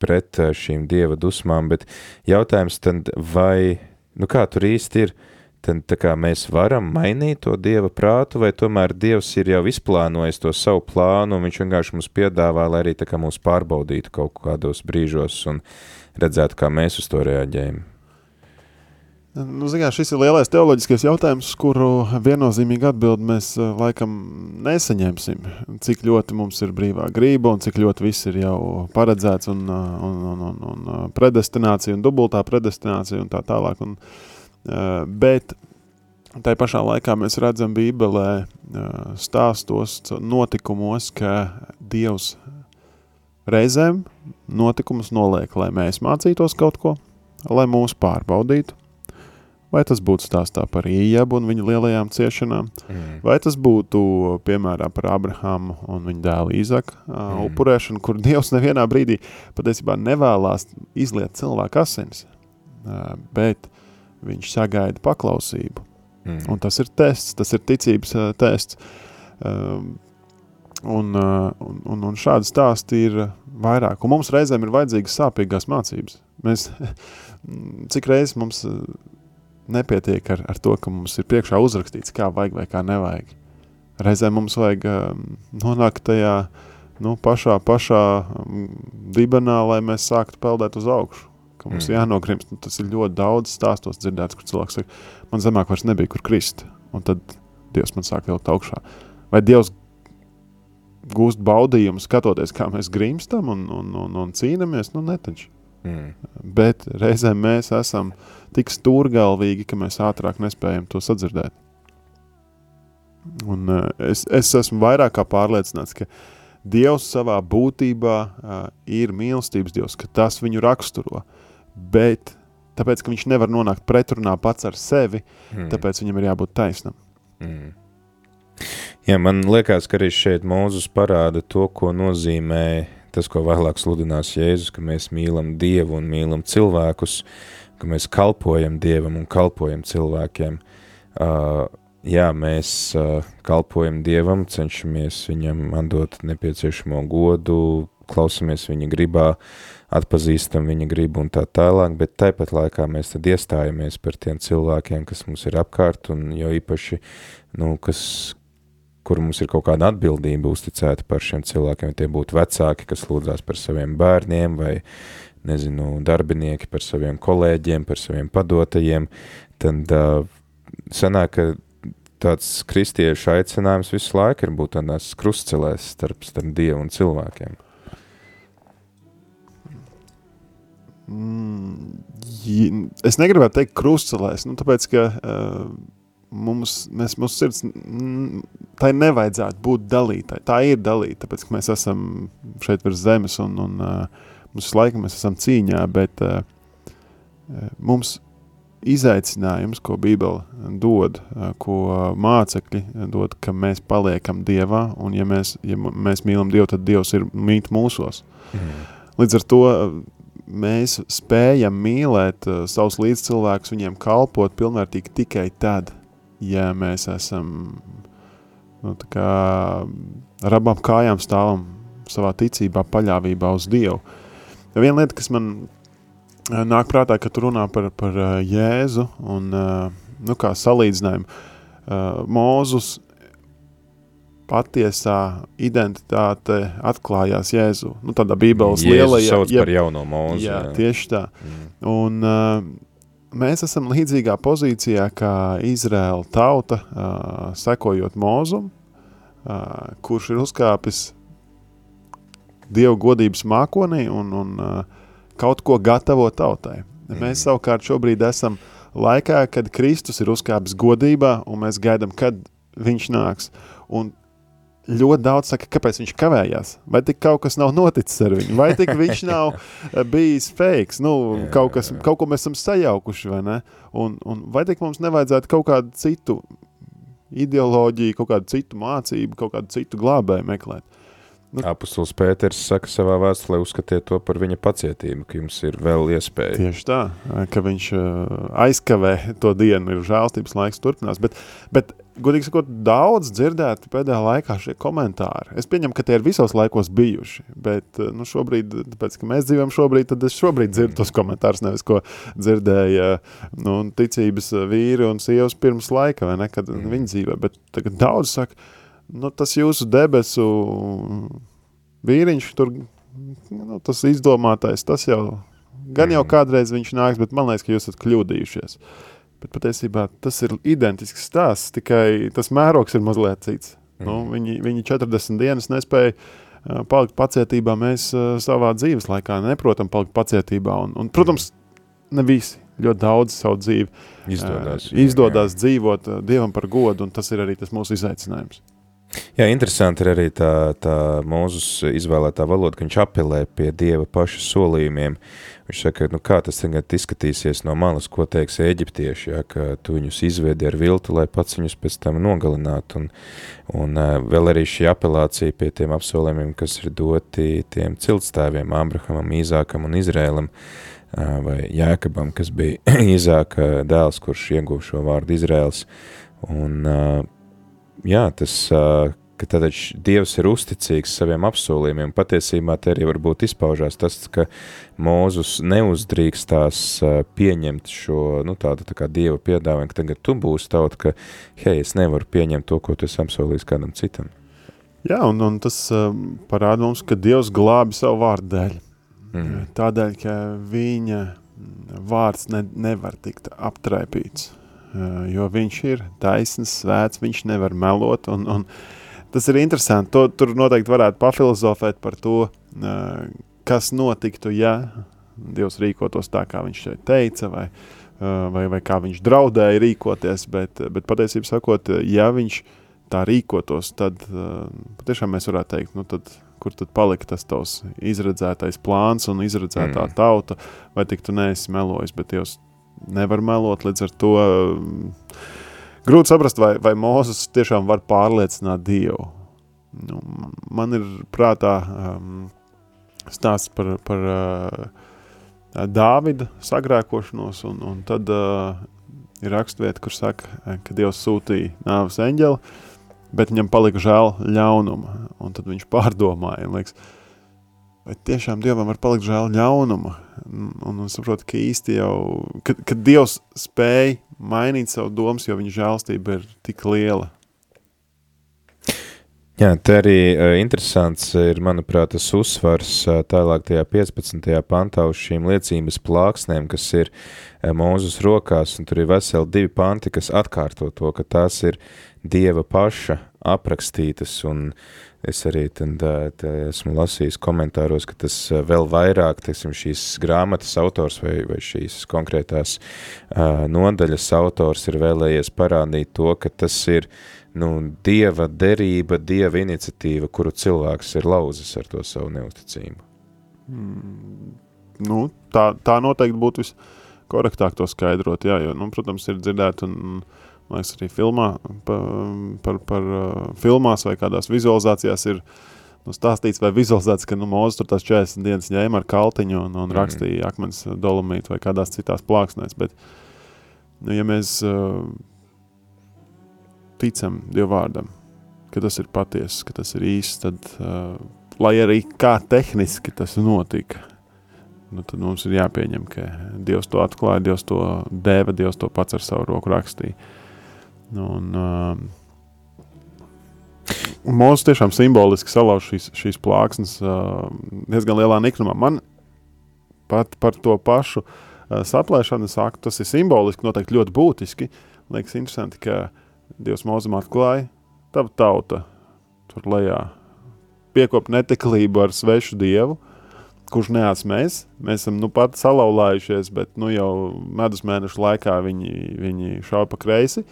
pret šīm dieva dusmām, bet jautājums tad, vai, nu, kā tur īsti ir, uh, tad kā, mēs varam mainīt to dieva prātu, vai tomēr dievs ir jau izplānojis to savu plānu, un viņš vienkārši mums piedāvā, lai arī tā kā mūs pārbaudītu kaut kādos brīžos un redzētu, kā mēs uz to reaģējam. Nu, zināt, šis ir lielais teoloģiskais jautājums, kuru viennozīmīgi atbildi mēs laikam nesaņemsim. Cik ļoti mums ir brīvā grība un cik ļoti viss ir jau paredzēts un, un, un, un, un predestinācija un dubultā predestinācija un tā tālāk. Un, Eh, bet tā pašā laikā mēs redzam Bībelē eh, stāstos, notikumos, ka Dievs reizēm notikumus noliek, lai mēs mācītos kaut ko, lai mūs pārbaudītu. Vai tas būtu stāstā par Iejabu un viņa lielajām ciešanām, mm. vai tas būtu, piemēram, par Abrahamu un viņa dēlu Īzaku mm. upurēšanu, kur Dievs nevienā brīdī patiesībā nevēlās izliet cilvēku asins, bet viņš sagaida paklausību. Mm. Un tas ir tests, tas ir ticības uh, tests. Um, un, uh, un, un, un šādi stāsti ir vairāk. Un mums reizēm ir vajadzīgas sāpīgās mācības. Mēs, cik reizes mums nepietiek ar, ar to, ka mums ir priekšā uzrakstīts, kā vajag vai kā nevajag. Reizēm mums vajag um, nonākt tajā nu, pašā, pašā um, dibenā, lai mēs sāktu peldēt uz augšu ka mums mm. jānogrimst. Nu, tas ir ļoti daudz stāstos dzirdēts, kur cilvēks saka, man zemāk vairs nebija kur krist. Un tad Dievs man sāk vilkt augšā. Vai Dievs gūst baudījumu skatoties, kā mēs grimstam un, un, un, un cīnamies, nu netaču. Mm. Bet reizēm mēs esam tik stūrgalvīgi, ka mēs ātrāk nespējam to sadzirdēt. Un uh, es, es esmu vairāk kā pārliecināts, ka Dievs savā būtībā uh, ir mīlestības Dievs, ka tas viņu raksturo. Bet tāpēc, ka viņš nevar nonākt pretrunā pats ar sevi, Mm. tāpēc viņam ir jābūt taisnam. Mm. Jā, man liekas, ka arī šeit Mūzus parāda to, ko nozīmē tas, ko vēlāk sludinās Jēzus, ka mēs mīlam Dievu un mīlam cilvēkus, ka mēs kalpojam Dievam un kalpojam cilvēkiem. Uh, jā, mēs uh, kalpojam Dievam, cenšamies viņam atdot nepieciešamo godu, klausamies viņa gribā, atpazīstam viņa gribu un tā tālāk, bet tāpat laikā mēs tad iestājamies par tiem cilvēkiem, kas mums ir apkārt un jo īpaši, nu, kas, kur mums ir kaut kāda atbildība uzticēta par šiem cilvēkiem, tie būtu vecāki, kas lūdzās par saviem bērniem vai, nezinu, darbinieki par saviem kolēģiem, par saviem padotajiem, tad uh, sanāk, ka tāds kristiešu aicinājums visu laiku ir būt tādās krustcelēs starp, starp Dievu un cilvēkiem. Mm, es negribētu teikt krustcelēs, nu, tāpēc, ka uh, mums, mēs, mūsu sirds, mm, tai nevajadzētu būt dalītai. Tā ir dalīta, tāpēc, ka mēs esam šeit virs zemes un, un uh, mums laikam mēs esam cīņā, bet uh, mums izaicinājums, ko Bībele dod, uh, ko mācekļi dod, ka mēs paliekam Dievā, un ja mēs, ja mēs mīlam Dievu, tad Dievs ir mīt mūsos. Mm. Līdz ar to mēs spējam mīlēt uh, savus līdzcilvēkus, viņiem kalpot pilnvērtīgi tikai tad, ja mēs esam nu, kā ar abām kājām stāvam savā ticībā, paļāvībā uz Dievu. Viena lieta, kas man uh, nāk prātā, kad tu runā par, par uh, Jēzu un uh, nu, kā salīdzinājumu, Mūzus patiesā identitāte atklājās Jēzu. Nu, tādā Bībeles lielajā sauc par jauno mūzu. Jā, tieši tā. Mm. Un mēs esam līdzīgā pozīcijā kā Izraēla tauta, sekojot mūzum, uh, kurš ir uzkāpis Dievu godības mākonī un, un kaut ko gatavo tautai. Mēs savukārt šobrīd esam laikā, kad Kristus ir uzkāpis godībā un mēs gaidām, kad viņš nāks. Un ļoti daudz saka, kāpēc viņš kavējās. Vai tik kaut kas nav noticis ar viņu, vai tik viņš nav eh, bijis fakes, nu, Jā, kaut, kas, jā, kaut ko mēs esam sajaukuši, vai ne? Un, un vai tik mums nevajadzētu kaut kādu citu ideoloģiju, kaut kādu citu mācību, kaut kādu citu glābēju meklēt? Nu- Apostols Pēters saka savā vēstulē, uzskatiet to par viņa pacietību, ka jums ir vēl iespēja. Tieši tā, ka viņš uh, aizkavē to dienu, ir žēlstības laiks turpinās. Bet, bet godīgi sakot, daudz dzirdēti pēdējā laikā šie komentāri. Es pieņemu, ka tie ir visos laikos bijuši, bet uh, nu, šobrīd, tāpēc, ka mēs dzīvojam šobrīd, tad es šobrīd dzirdu tos komentārus, nevis ko dzirdēja nu, ticības vīri un sievas pirms laika, vai ne, kad Mm. viņi dzīvē. Bet tagad daudz saka, nu, tas jūsu debesu vīriņš tur, nu, tas izdomātais, tas jau, gan jau Mhm. kādreiz viņš nāks, bet man liekas, ka jūs esat kļūdījušies. Bet patiesībā tas ir identisks stāsts, tikai tas mērogs ir mazliet cits. Mm. Nu, viņi, viņi 40 dienas nespēja uh, palikt pacietībā, mēs uh, savā dzīves laikā neprotam palikt pacietībā. Un, un, protams, ne visi, ļoti daudz savu dzīvi Izdodas. uh, izdodas dzīvot uh, Dievam par godu, un tas ir arī tas mūsu izaicinājums. Jā, interesanti ir arī tā, tā mūzus izvēlētā valoda, ka viņš apelē pie Dieva paša solījumiem. Viņš saka, nu kā tas tagad izskatīsies no malas, ko teiks eģiptieši, ja, ka tu viņus izvedi ar viltu, lai pats viņus pēc tam nogalinātu. Un, un uh, vēl arī šī apelācija pie tiem apsolījumiem, kas ir doti tiem ciltstāviem, Abrahamam, Īzākam un Izrēlam, uh, vai Jēkabam, kas bija Īzāka dēls, kurš ieguva šo vārdu Izrēls. Un, uh, jā, tas, ka tad Dievs ir uzticīgs saviem apsolījumiem. Patiesībā te arī varbūt izpaužās tas, ka Mūzus neuzdrīkstās pieņemt šo, nu, tādu tā kā Dieva piedāvājumu, ka tagad tu būsi tauta, ka, hei, es nevaru pieņemt to, ko tu esi apsolījis kādam citam. Jā, un, un tas parāda mums, ka Dievs glābi savu vārdu dēļ. Mm. Tādēļ, ka viņa vārds ne, nevar tikt aptraipīts, jo viņš ir taisns, svēts, viņš nevar melot, un, un tas ir interesanti. To, tur noteikti varētu pafilozofēt par to, kas notiktu, ja Dievs rīkotos tā, kā viņš šeit teica, vai, vai, vai kā viņš draudēja rīkoties. Bet, bet patiesībā sakot, ja viņš tā rīkotos, tad patiešām mēs varētu teikt, nu tad, kur tad palika tas tavs izredzētais plāns un izredzētā mm. tauta, vai tik tu neesi melojis, bet Dievs nevar melot līdz ar to. Grūti saprast, vai, vai Mozus tiešām var pārliecināt Dievu. Nu, man ir prātā um, stāsts par, par uh, Dāvida sagrēkošanos, un, un tad uh, ir rakstvieta, kur saka, ka Dievs sūtīja nāves eņģeli, bet viņam palika žēl ļaunuma, un tad viņš pārdomāja, liekas, vai tiešām Dievam var palikt žēl ļaunuma, un, un, saprot, ka īsti jau, kad, kad Dievs spēja mainīt savu domas, jo viņa žēlstība ir tik liela, Jā, te arī uh, interesants ir, manuprāt, tas uzsvars uh, tālāk tajā 15. pantā uz šīm liecības plāksnēm, kas ir uh, mūzus rokās, un tur ir veseli divi panti, kas atkārto to, ka tās ir Dieva paša aprakstītas, un es arī tad, tā, esmu lasījis komentāros, ka tas vēl vairāk, teiksim, šīs grāmatas autors vai, vai šīs konkrētās uh, nodaļas autors ir vēlējies parādīt to, ka tas ir nu, dieva derība, dieva iniciatīva, kuru cilvēks ir lauzis ar to savu neusticību. Mm, nu, tā, tā noteikti būtu viskorektāk to skaidrot, jā, jo, nu, protams, ir dzirdēt un, man liekas, arī filmā, par, par, par uh, filmās vai kādās vizualizācijās ir nu, stāstīts vai vizualizēts, ka nu, Mūzes tur tās 40 dienas ņēma ar kaltiņu un, un mm. rakstīja akmens dolomītu vai kādās citās plāksnēs, bet, nu, ja mēs uh, ticam Dievvvārdam, ka tas ir patiesa, ka tas ir īsts, tad, uh, lai arī kā tehniski tas notika, nu, tad mums ir jāpieņem, ka Dievs to atklāja, Dievs to deva, Dievs to pats ar savu roku rakstīja. Un, uh, Mūsu tiešām simboliski salauž šīs, šīs plāksnes uh, diezgan lielā niknumā. Man pat par to pašu uh, saplēšanu saku, tas ir simboliski, noteikti ļoti būtiski. Liekas interesanti, ka uh, Dievs mūzum atklāja, tava tauta tur lejā piekop neteklību ar svešu dievu, kurš neats mēs. Mēs esam nu pat salauzājušies, bet nu jau medus mēnešu laikā viņi, viņi šauja pa kreisi.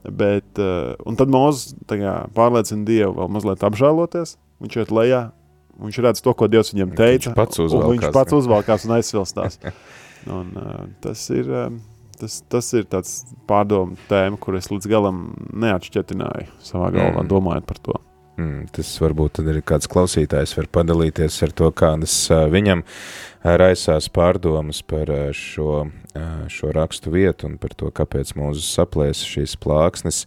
Bet, uh, un tad Mozus pārliecina Dievu vēl mazliet apžēloties. Viņš iet lejā, viņš redz to, ko Dievs viņam teica. Viņš pats uzvalkās. Viņš pats uzvalkās un aizsvilstās. un, uh, tas ir... Uh, tas, tas ir tāds pārdomu tēma, kur es līdz galam neatšķetināju savā galvā, mm. domājot par to. Mm, tas varbūt ir kāds klausītājs var padalīties ar to, kādas viņam raisās pārdomas par šo, šo rakstu vietu un par to, kāpēc mūsu saplēsa šīs plāksnes.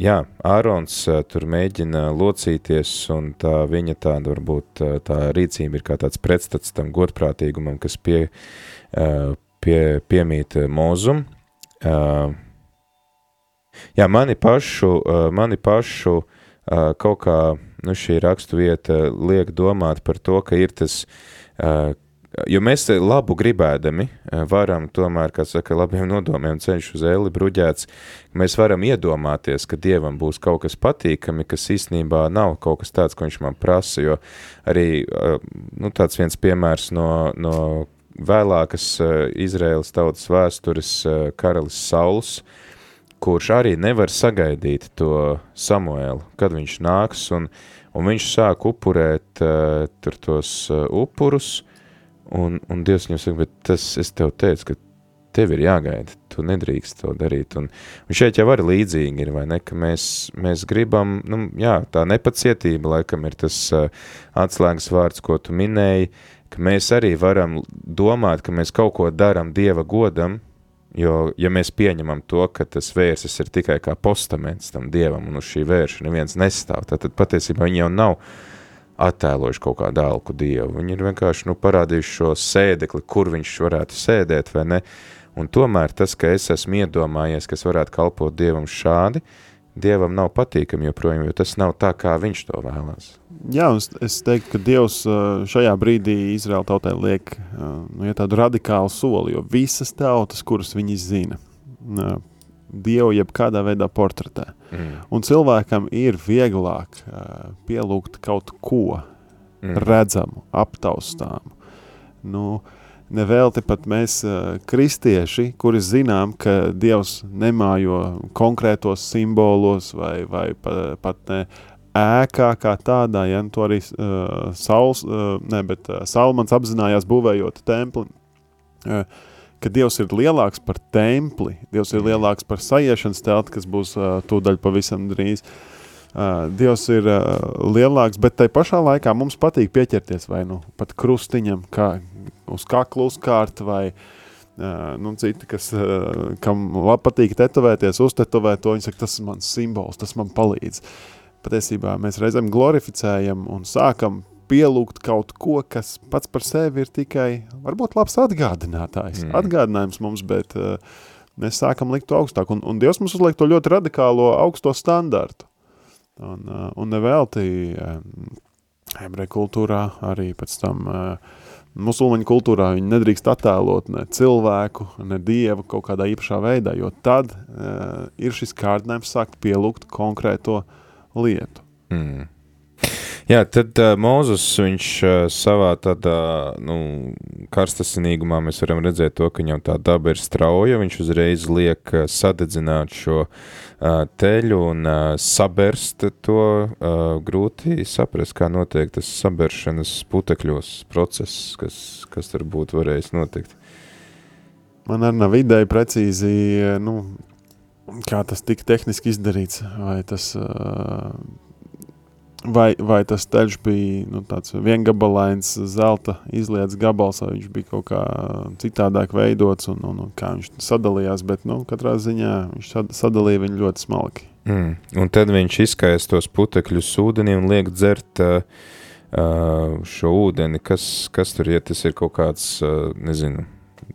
Jā, Ārons tur mēģina locīties, un tā viņa tāda varbūt tā rīcība ir kā tāds pretstats tam godprātīgumam, kas pie, pie, piemīt eh, mūzum. Jā, mani pašu, mani pašu uh, kaut kā nu, šī rakstu vieta liek domāt par to, ka ir tas, jo mēs labu gribēdami varam tomēr, kā saka, labiem nodomiem ceļš uz eli bruģēts, mēs varam iedomāties, ka Dievam būs kaut kas patīkami, kas īstenībā nav kaut kas tāds, ko viņš man prasa, jo arī, nu, tāds viens piemērs no, no vēlākas Izraēlas tautas vēstures karalis Sauls, kurš arī nevar sagaidīt to Samuēlu, kad viņš nāks, un, un viņš sāk upurēt uh, tur tos uh, upurus, un, un Dievs viņam saka, bet tas, es tev teicu, ka tev ir jāgaida, tu nedrīkst to darīt, un, un šeit jau arī līdzīgi ir, vai ne, ka mēs, mēs gribam, nu, jā, tā nepacietība, laikam ir tas uh, atslēgas vārds, ko tu minēji, ka mēs arī varam domāt, ka mēs kaut ko daram Dieva godam, jo, ja mēs pieņemam to, ka tas vērsis ir tikai kā postaments tam Dievam, un uz šī vērša neviens nestāv, tad, tad patiesībā viņi jau nav attēlojuši kaut kādu alku Dievu. Viņi ir vienkārši nu, parādījuši šo sēdekli, kur viņš varētu sēdēt vai ne, un tomēr tas, ka es esmu iedomājies, kas varētu kalpot Dievam šādi, Dievam nav patīkami joprojām, jo tas nav tā, kā viņš to vēlās. Jā, es teiktu, ka Dievs šajā brīdī Izraēla tautai liek nu, ja tādu radikālu soli, jo visas tautas, kuras viņi zina, Dievu jebkādā veidā portretē. Mm. Un cilvēkam ir vieglāk uh, pielūgt kaut ko Mm. redzamu, aptaustāmu. Nu, Nevelti pat mēs, kristieši, kuri zinām, ka Dievs nemājo konkrētos simbolos vai, vai pa, pat ne ēkā kā tādā, ja nu, to arī uh, Sauls, uh, ne, bet uh, Salmans apzinājās būvējot templi, uh, ka Dievs ir lielāks par templi, Dievs ir lielāks par sajiešanas telti, kas būs uh, tūdaļ pavisam drīz. Uh, Dievs ir uh, lielāks, bet tai pašā laikā mums patīk pieķerties vai nu pat krustiņam, kā uz kaklu uzkārt vai uh, nu, citi, kas, uh, kam labi patīk tetovēties, uztetovēt to, viņi saka, tas ir mans simbols, tas man palīdz. Patiesībā mēs reizēm glorificējam un sākam pielūgt kaut ko, kas pats par sevi ir tikai, varbūt labs atgādinātājs, mm. atgādinājums mums, bet uh, mēs sākam likt to augstāk, un, un Dievs mums uzliek to ļoti radikālo augsto standartu. Un, uh, un nevelti um, ebreju kultūrā, arī pēc tam uh, musulmaņu kultūrā viņi nedrīkst attēlot ne cilvēku, ne dievu kaut kādā īpašā veidā, jo tad uh, ir šis kārdinājums sākt pielūgt konkrēto lietu. Mm. Jā, tad uh, Mozus viņš uh, savā tādā nu, karstasinīgumā mēs varam redzēt to, ka viņam tā daba ir strauja, viņš uzreiz liek uh, sadedzināt šo uh, teļu un uh, saberst to uh, grūti saprast, kā notiek tas saberšanas putekļos process, kas, kas tur būtu varējis notikt. Man arī nav ideja precīzi, nu, kā tas tika tehniski izdarīts, vai tas, uh, vai, vai tas teļš bija nu, tāds viengabalains zelta izlietas gabals, vai viņš bija kaut kā citādāk veidots un, un, un kā viņš sadalījās, bet nu, katrā ziņā viņš sad- sadalīja viņu ļoti smalki. Mm. Un tad viņš izskaist tos putekļus ūdenī un liek dzert uh, uh, šo ūdeni, kas, kas tur ir, tas ir kaut kāds, uh, nezinu,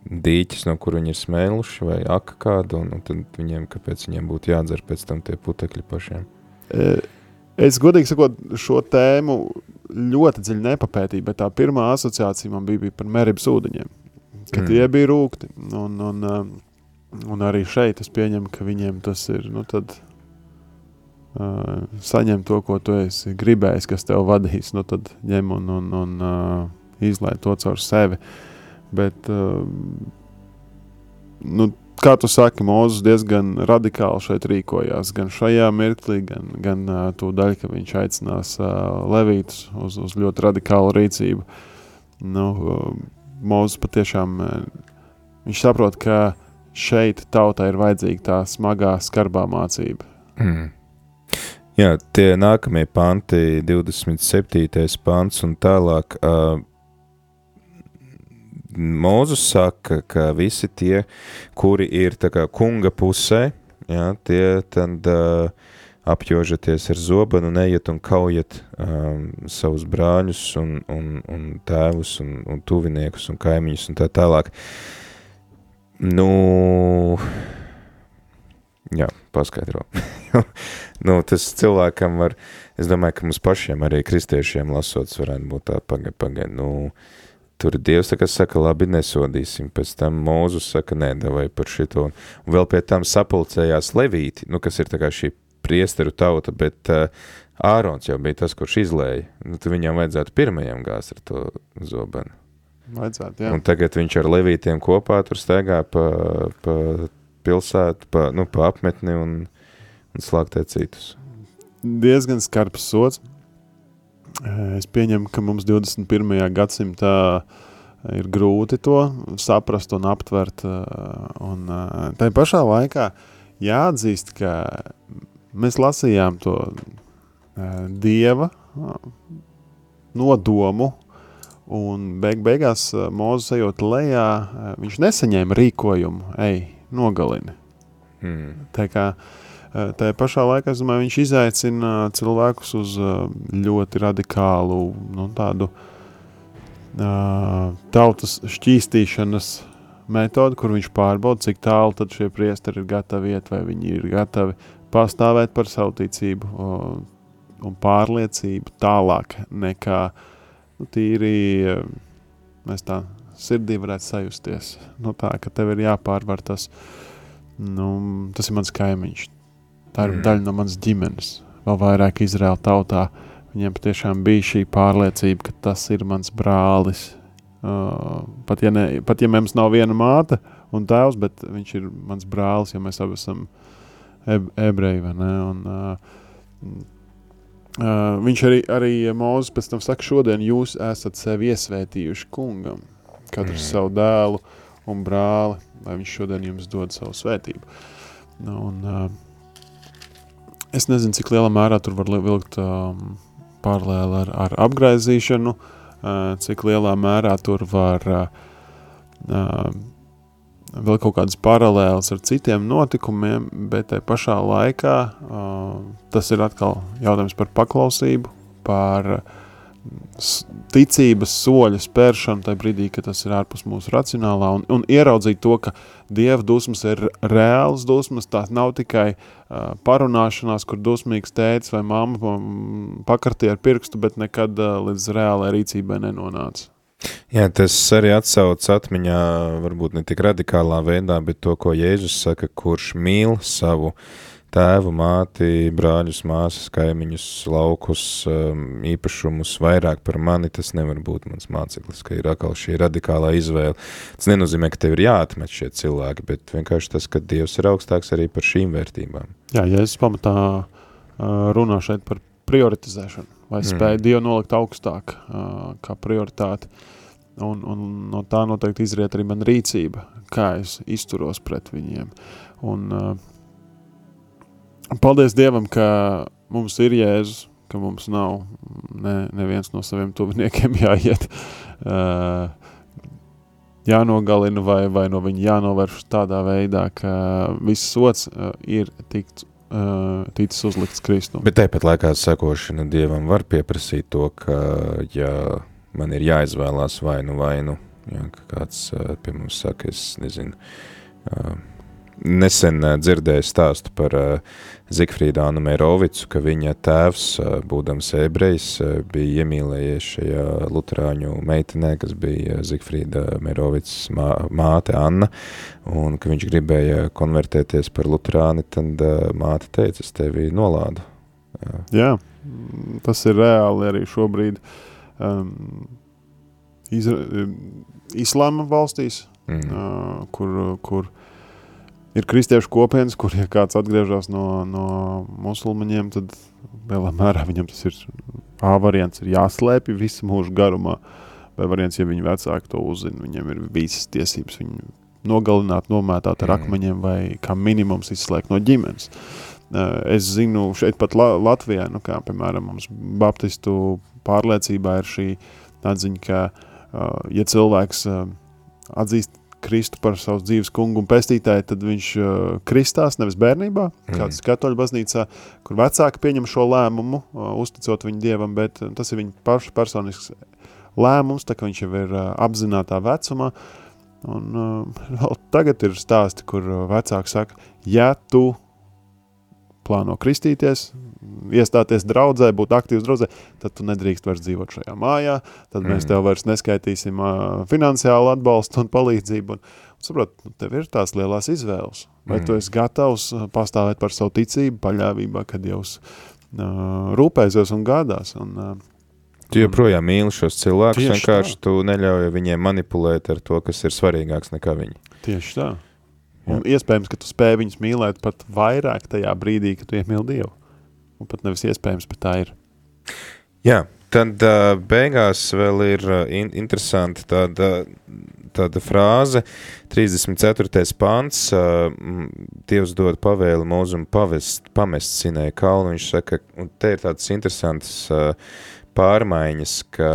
dīķis, no kur viņi ir smēluši, vai aka kāda, un, un tad viņiem, kāpēc viņiem būtu jādzer pēc tam tie putekļi pašiem. E, Es godīgi sakot, šo tēmu ļoti dziļi nepapētīju, bet tā pirmā asociācija man bija, bija par merības ūdeņiem, ka Mm. tie bija rūkti. Un, un, um, un arī šeit es pieņemu, ka viņiem tas ir, nu tad uh, saņem to, ko tu esi gribējis, kas tev vadīs, nu tad ņem un, un, un uh, izlai to caur sevi. Bet, uh, nu, kā tu saki, Mozus diezgan radikāli šeit rīkojās. Gan šajā mirklī, gan, gan uh, to daļu, ka viņš aicinās uh, Levītus uz, uz ļoti radikālu rīcību. Nu, uh, Mozus patiešām uh, viņš saprot, ka šeit tautai ir vajadzīga tā smagā, skarbā mācība. Mm. Jā, tie nākamie panti, 27. pants un tālāk. Uh, Mūzus saka, ka visi tie, kuri ir kā kunga pusē, jā, tie tad uh, apjožaties ar zobenu un ejiet un kaujiet um, savus brāļus un, un, un tēvus un, un tuviniekus un kaimiņus un tā tālāk. Nu, jā, paskaidro. nu, tas cilvēkam var, es domāju, ka mums pašiem arī kristiešiem lasot, varētu būt tā pagaid, pagaid, nu, tur Dievs kā saka, labi, nesodīsim, pēc tam Mūzus saka, nē, davai par šito, un vēl pie tam sapulcējās Levīti, nu, kas ir tā kā šī priesteru tauta, bet uh, Ārons jau bija tas, kurš izlēja, nu, tad viņam vajadzētu pirmajam gāzt ar to zobenu. Vajadzētu, jā. Un tagad viņš ar levītiem kopā tur staigā pa, pa pilsētu, pa, nu, pa apmetni un, un slāgtē citus. diezgan skarbs sots. Es pieņemu, ka mums 21. gadsimtā ir grūti to saprast un aptvert. Un tā pašā laikā jāatzīst, ka mēs lasījām to dieva nodomu, un beig beigās Mozus ejot lejā, viņš nesaņēma rīkojumu, ej, nogalini. Hmm. Tā kā eh, tā pašā laikā domāju, viņš izaicina cilvēkus uz ļoti radikālu nu, tādu uh, tautas šķīstīšanas metodi, kur viņš pārbauda, cik tālu tad šie priesteri ir gatavi iet, vai viņi ir gatavi pastāvēt par savu ticību uh, un pārliecību tālāk nekā nu, tīri uh, mēs tā sirdī varētu sajusties. Nu, tā, ka tev ir jāpārvar tas nu, tas ir mans kaimiņš. Tā ir Mm. mm. daļa no manas ģimenes. Vēl vairāk Izraēla tautā. Viņiem patiešām bija šī pārliecība, ka tas ir mans brālis. Uh, pat, ja ne, pat ja mums nav viena māte un tēvs, bet viņš ir mans brālis, jo mēs abi esam eb ebreji. Un, uh, uh, viņš arī, arī Mozus pēc tam saka, šodien jūs esat sevi iesvētījuši kungam, katrs Mm. mm. savu dēlu un brāli, lai viņš šodien jums dod savu svētību. Nu, un, uh, es nezinu, cik lielā mērā tur var vilkt um, paralēli ar, ar apgraizīšanu, uh, cik lielā mērā tur var uh, uh, vēl kaut kādas paralēlas ar citiem notikumiem, bet tajā pašā laikā uh, tas ir atkal jautājums par paklausību, par uh, ticības soļu spēršanu tajā brīdī, kad tas ir ārpus mūsu racionālā, un, un ieraudzīt to, ka dieva dusmas ir reāls dusmas, tās nav tikai uh, parunāšanās, kur dusmīgs tēvs vai mamma mm, pakartīja ar pirkstu, bet nekad uh, līdz reālai rīcībai nenonāca. Jā, tas arī atsauc atmiņā, varbūt ne tik radikālā veidā, bet to, ko Jēzus saka, kurš mīl savu tēvu, māti, brāļus, māsas, kaimiņus, laukus, um, īpašumus vairāk par mani, tas nevar būt mans māceklis, ka ir atkal šī radikālā izvēle. Tas nenozīmē, ka tev ir jāatmet šie cilvēki, bet vienkārši tas, ka Dievs ir augstāks arī par šīm vērtībām. Jā, ja es pamatā uh, runā šeit par prioritizēšanu, vai Mm. spēju Dievu nolikt augstāk uh, kā prioritāti, un, un no tā noteikti izriet arī man rīcība, kā es izturos pret viņiem. Un, uh, paldies Dievam, ka mums ir Jēzus, ka mums nav ne, neviens no saviem tuviniekiem jāiet, uh, jānogalina vai, vai no viņa jānovērš tādā veidā, ka viss sots uh, ir tikt, uh, ticis uzlikts Kristum. Bet tāpat laikā sekošana Dievam var pieprasīt to, ka, ja man ir jāizvēlās vainu vainu, ja, kāds pie mums saka, es nezinu, nesen ā, dzirdēju stāstu par ā, Zigfrīdu Anu Mērovicu, ka viņa tēvs, ā, būdams ebrejs, bija iemīlējies šajā luterāņu meitenē, kas bija Zigfrīda Mērovicas mā, māte Anna, un ka viņš gribēja konvertēties par luterāni, tad māte teica, es tevi nolādu. Jā. Jā, tas ir reāli arī šobrīd um, Izra Islāma valstīs, Mm. uh, kur, kur ir kristiešu kopienas, kur, ja kāds atgriežas no, no musulmaņiem, tad lielā mērā viņam tas ir A variants, ir jāslēpj visu mūžu garumā. Vai variants, ja viņi vecāki to uzzina, viņiem ir visas tiesības viņu nogalināt, nomētāt ar Mm. akmeņiem vai kā minimums izslēgt no ģimenes. Es zinu, šeit pat La Latvijā, nu kā piemēram mums baptistu pārliecībā ir šī atziņa, ka ja cilvēks atzīst Kristu par savu dzīves kungu un pestītāju, tad viņš uh, kristās nevis bērnībā, Mm. kāds katoļu baznīcā, kur vecāki pieņem šo lēmumu, uh, uzticot viņu dievam, bet uh, tas ir viņa paša personisks lēmums, tā kā viņš jau ir uh, apzinātā vecumā. Un uh, vēl tagad ir stāsti, kur uh, vecāki saka, ja tu plāno kristīties, iestāties draudzē, būt aktīvs draudzē, tad tu nedrīkst vairs dzīvot šajā mājā, tad mm. mēs tev vairs neskaitīsim uh, finansiālu atbalstu un palīdzību. Un, saprot, nu, tev ir tās lielās izvēles. Vai mm. tu esi gatavs pastāvēt par savu ticību, paļāvībā, kad Dievs uh, rūpēsies un gādās. Un, uh, Tu joprojām mīli šos cilvēkus, vienkārši tā. tu neļauj viņiem manipulēt ar to, kas ir svarīgāks nekā viņi. tieši tā. Un iespējams, ka tu spēj viņus mīlēt pat vairāk tajā brīdī, kad tu iemīli Dievu. Un pat nevis iespējams, bet tā ir. Jā, tad uh, beigās vēl ir uh, in interesanti tāda, tāda frāze, 34. pants, uh, Dievs dod pavēli mūzum pavest, pamest sinēja kalnu, viņš saka, un te ir tāds interesants uh, pārmaiņas, ka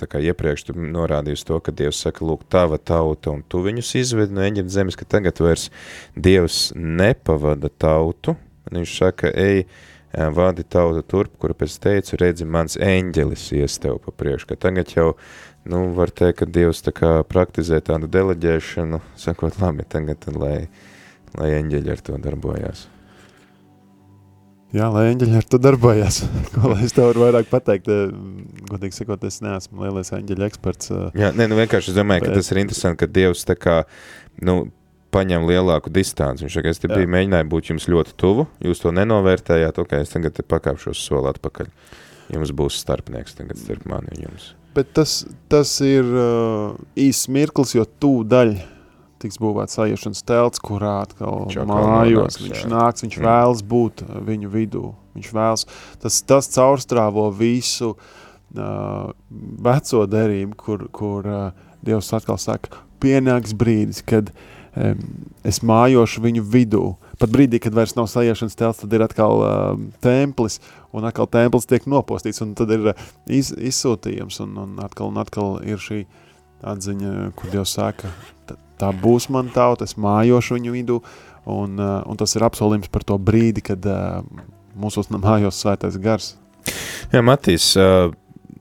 tā kā iepriekš tu norādīji uz to, ka Dievs saka, lūk, tava tauta, un tu viņus izvedi no Eģiptes zemes, ka tagad vairs Dievs nepavada tautu, un viņš saka, ej, ā, vadi tautu turp, kur pēc teicu, redzi, mans eņģelis ies tev pa priekšu, ka tagad jau, nu, var teikt, ka Dievs tā kā praktizē tādu deleģēšanu, sakot, labi, tagad, lai, lai eņģeļi ar to darbojās. Jā, lai eņģeļi ar to darbojās. Ko lai es tev varu vairāk pateikt? Eh, Godīgi sakot, es neesmu lielais eņģeļu eksperts. eh, Jā, nē, nu vienkārši es domāju, ka Bet- tas ir interesanti, ka Dievs tā kā, nu, paņem lielāku distanci. Viņš saka, es te biju mēģināju būt jums ļoti tuvu, jūs to nenovērtējāt, ok, es tagad te pakāpšos soli atpakaļ. Jums būs starpnieks tagad starp mani un jums. Bet tas, tas ir uh, īsts mirklis, jo tūdaļ tiks būvēts sajūšanas telts, kurā atkal atkal mājos. nonāks, Viņš jā. nāks, viņš Mm. vēlas būt uh, viņu vidū. Viņš vēlas, tas, tas caurstrāvo visu uh, veco derību, kur, kur uh, Dievs atkal saka, pienāks brīdis, kad um, es mājošu viņu vidū. Pat brīdī, kad vairs nav sajiešanas telts, tad ir atkal uh, templis, un atkal templis tiek nopostīts, un tad ir uh, iz, izsūtījums, un, un atkal un atkal ir šī atziņa, kur Dievs saka, "Tā- būs man tauta, es mājošu viņu vidū, un, uh, un tas ir apsolījums par to brīdi, kad uh, mūsos mājos svētais gars. Jā, Matīs, uh,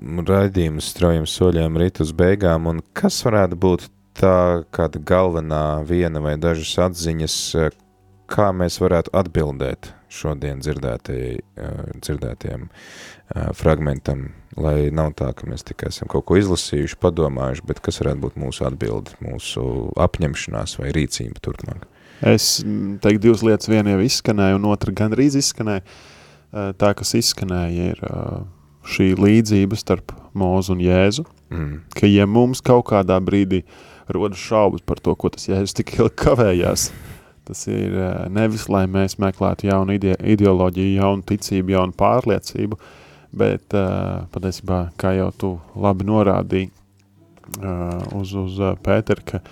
raidījums straujiem soļiem rīt uz beigām, un kas varētu būt tā kāda galvenā viena vai dažas atziņas, kā mēs varētu atbildēt šodien dzirdētajai, uh, dzirdētajam uh, fragmentam, lai nav tā, ka mēs tikai esam kaut ko izlasījuši, padomājuši, bet kas varētu būt mūsu atbildi, mūsu apņemšanās vai rīcība turpmāk. Es mm, teiktu divas lietas, viena jau izskanēja, un otra gandrīz izskanēja. Uh, Tā, kas izskanēja, ir šī līdzība starp Mūzu un Jēzu, Mm. ka ja mums kaut kādā brīdī rodas šaubas par to, ko tas Jēzus tik ilgi kavējās, tas ir uh, nevis, lai mēs meklētu jaunu ide ideoloģiju, jaunu ticību, jaunu pārliecību, bet uh, patiesībā, kā jau tu labi norādīji uh, uz, uz Pēteru, ka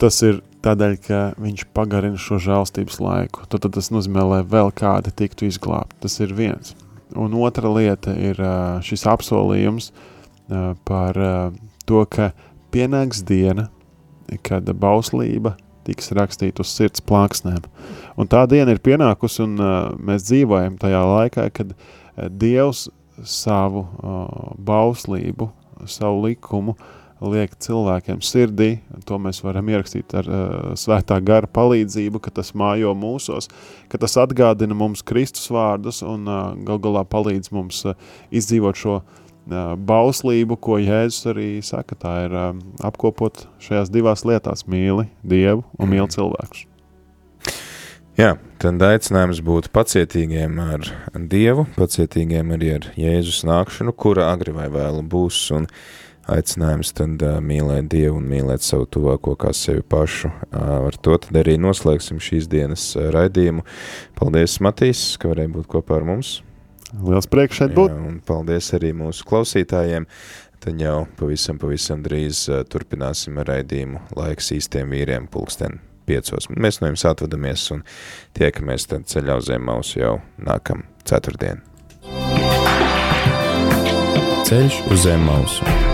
tas ir tādēļ, ka viņš pagarina šo žēlstības laiku. Tad, tad tas nozīmē, lai vēl kādi tiktu izglābti. Tas ir viens. Un otra lieta ir šis apsolījums par to, ka pienāks diena, kad bauslība tiks rakstīta uz sirds plāksnēm. Un tā diena ir pienākusi, un uh, mēs dzīvojam tajā laikā, kad uh, Dievs savu uh, bauslību, savu likumu liek cilvēkiem sirdī, to mēs varam ierakstīt ar uh, svētā gara palīdzību, ka tas mājo mūsos, ka tas atgādina mums Kristus vārdus un uh, gal galā palīdz mums uh, izdzīvot šo uh, bauslību, ko Jēzus arī saka, tā ir apkopot šajās divās lietās – mīli Dievu un mīli cilvēkus. Jā, tad aicinājums būt pacietīgiem ar Dievu, pacietīgiem arī ar Jēzus nākšanu, kura agri vai vēlu būs, un aicinājums tad uh, mīlēt Dievu un mīlēt savu tuvāko kā sevi pašu. Uh, ar to tad arī noslēgsim šīs dienas raidījumu. Paldies, Matīs, ka varēja būt kopā ar mums. Liels prieks šeit būt! Jā, un paldies arī mūsu klausītājiem. Tad jau pavisam, pavisam drīz uh, turpināsim raidījumu laiks īstiem vīriem pulksten piecos. Mēs no jums atvadamies un tiekamies tad ceļā uz Zemmausu jau nākam ceturtdien. Ceļš uz Zemmausu.